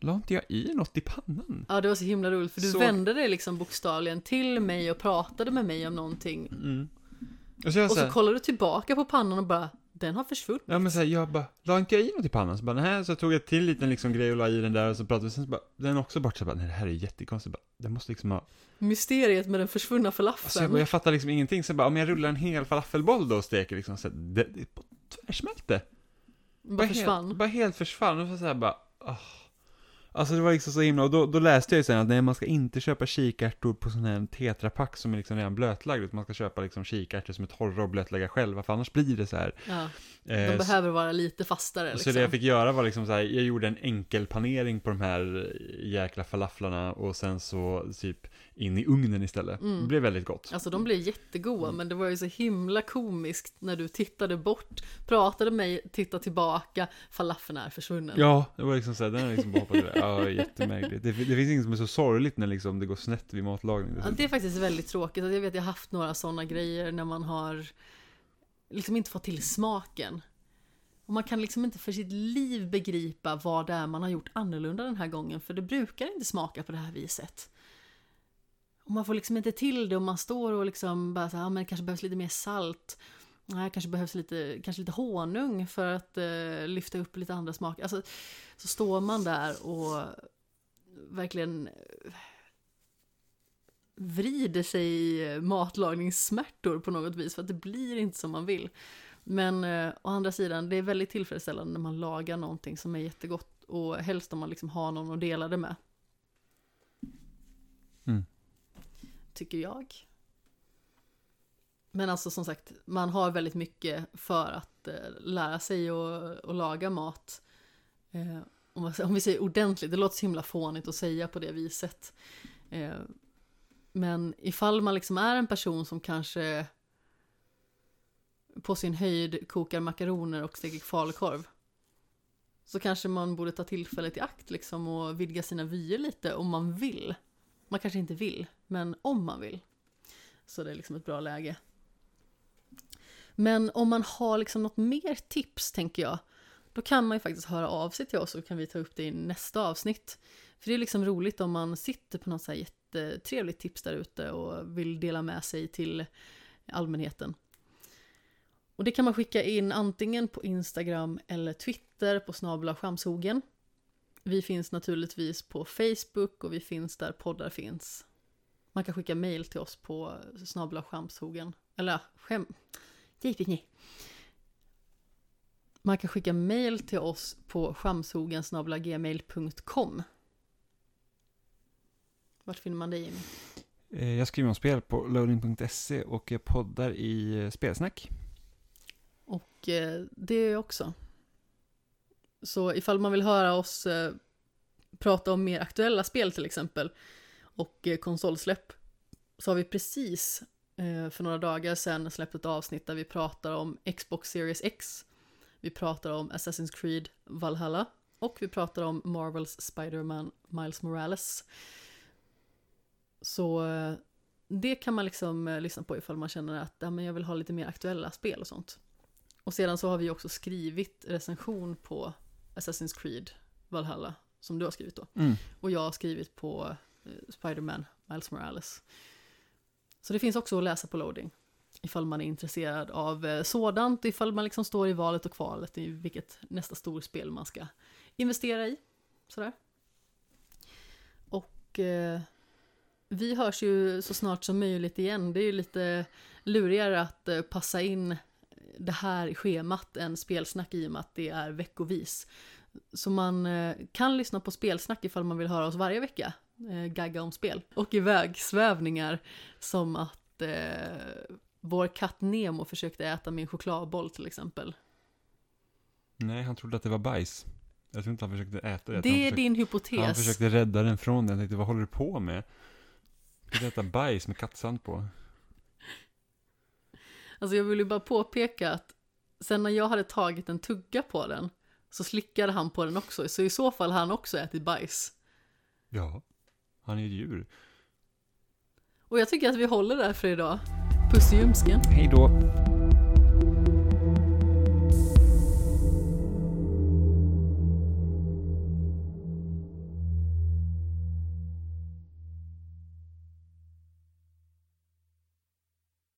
la inte jag i något i pannan? Ja, det var så himla roligt för du Så- vände dig liksom bokstavligen till mig och pratade med mig om någonting. Mm. Och så jag Och så så här, kollade du tillbaka på pannan och bara, den har försvunnit. Ja men såhär, jag bara, la inte jag i något i pannan? Så bara, nej, så tog jag till liten liksom grej och la i den där och så pratade vi, sen så bara, den också bort, så bara, nej det här är jättekonstigt, bara, den måste liksom ha, Mysteriet med den försvunna alltså jag, falafeln. bara, jag fattar liksom ingenting, så bara, om jag rullar en hel falafelboll då och steker liksom, så här, det, det bara tvärsmälte. bara försvann. Helt, bara helt försvann, och så såhär bara, åh. Alltså det var liksom så himla, och då, då läste jag ju sen att nej man ska inte köpa kikärtor på sån här tetrapack som är liksom redan blötlagd, utan man ska köpa liksom kikärtor som är torra och blötlägga själva, för annars blir det så här. Ja, eh, de behöver vara lite fastare Så liksom. det jag fick göra var liksom så här, jag gjorde en enkel panering på de här jäkla falaflarna och sen så typ in i ugnen istället. Mm. Det blev väldigt gott. Alltså de blev jättegoda, Mm. men det var ju så himla komiskt när du tittade bort, pratade med mig, tittade tillbaka, falafeln är försvunnen. Ja, det var liksom så här, den har liksom bara hoppat iväg. Ja, jättemärkligt. Det, det finns inget som är så sorgligt när liksom det går snett vid matlagning. Ja, det är faktiskt väldigt tråkigt. Alltså, Jag vet, jag har haft några sådana grejer när man har liksom inte fått till smaken. Och man kan liksom inte för sitt liv begripa vad det är man har gjort annorlunda den här gången, för det brukar inte smaka på det här viset. Och man får liksom inte till det och man står och liksom bara så här, ja, men det kanske behövs lite mer salt. Nej, kanske behövs lite, kanske lite honung för att eh, lyfta upp lite andra smaker. Alltså, så står man där och verkligen eh, vrider sig i matlagningssmärtor på något vis för att det blir inte som man vill. Men eh, å andra sidan, det är väldigt tillfredsställande när man lagar någonting som är jättegott och helst om man liksom har någon att dela det med. Mm. Tycker jag. Men alltså som sagt, man har väldigt mycket för att eh, lära sig att laga mat. Eh, om, man, om vi säger ordentligt, det låter så himla fånigt att säga på det viset. Eh, men ifall man liksom är en person som kanske på sin höjd kokar makaroner och steker falukorv. så kanske man borde ta tillfället i akt liksom och vidga sina vyer lite om man vill. Man kanske inte vill, men om man vill. Så det är liksom ett bra läge. Men om man har liksom något mer tips, tänker jag, då kan man ju faktiskt höra av sig till oss och kan vi ta upp det i nästa avsnitt. För det är liksom roligt om man sitter på något så här jättetrevligt tips där ute och vill dela med sig till allmänheten. Och det kan man skicka in antingen på Instagram eller Twitter på snabla skamshogen. Vi finns naturligtvis på Facebook och vi finns där poddar finns. Man kan skicka mail till oss på snabla skamshogen. Eller skäm... Givetvis Man kan skicka mail till oss på skamshogen.gmail.com Vart finner man dig Jimmy? Eh, Jag skriver om spel på loading.se och jag poddar i eh, Spelsnack. Och eh, det är jag också. Så ifall man vill höra oss prata om mer aktuella spel till exempel och eh, konsolsläpp så har vi precis eh, för några dagar sedan släppt ett avsnitt där vi pratar om Xbox Series X. Vi pratar om Assassin's Creed Valhalla och vi pratar om Marvels Spider-Man Miles Morales. Så eh, det kan man liksom lyssna på ifall man känner att ja, men jag vill ha lite mer aktuella spel och sånt. Och sedan så har vi också skrivit recension på Assassin's Creed Valhalla, som du har skrivit då. Mm. Och jag har skrivit på Spider-Man Miles Morales. Så det finns också att läsa på loading. Ifall man är intresserad av eh, sådant, ifall man liksom står i valet och kvalet i vilket nästa storspel man ska investera i. Sådär. Och eh, vi hörs ju så snart som möjligt igen. Det är ju lite lurigare att eh, passa in det här i schemat än spelsnack i och med att det är veckovis. Så man eh, kan lyssna på spelsnack ifall man vill höra oss varje vecka, eh, gagga om spel. Och ivägsvävningar som att eh, vår katt Nemo försökte äta min chokladboll till exempel. Nej, han trodde att det var bajs. Jag tror inte han försökte äta det. Det är han din försökte, hypotes. Han försökte rädda den från den. Jag tänkte, vad håller du på med? Du kan äta bajs med kattsand på. Alltså jag vill ju bara påpeka att sen när jag hade tagit en tugga på den så slickade han på den också. Så i så fall har han också ätit bajs. Ja, han är ett djur. Och jag tycker att vi håller där för idag. Puss i ljumsken. Hej då!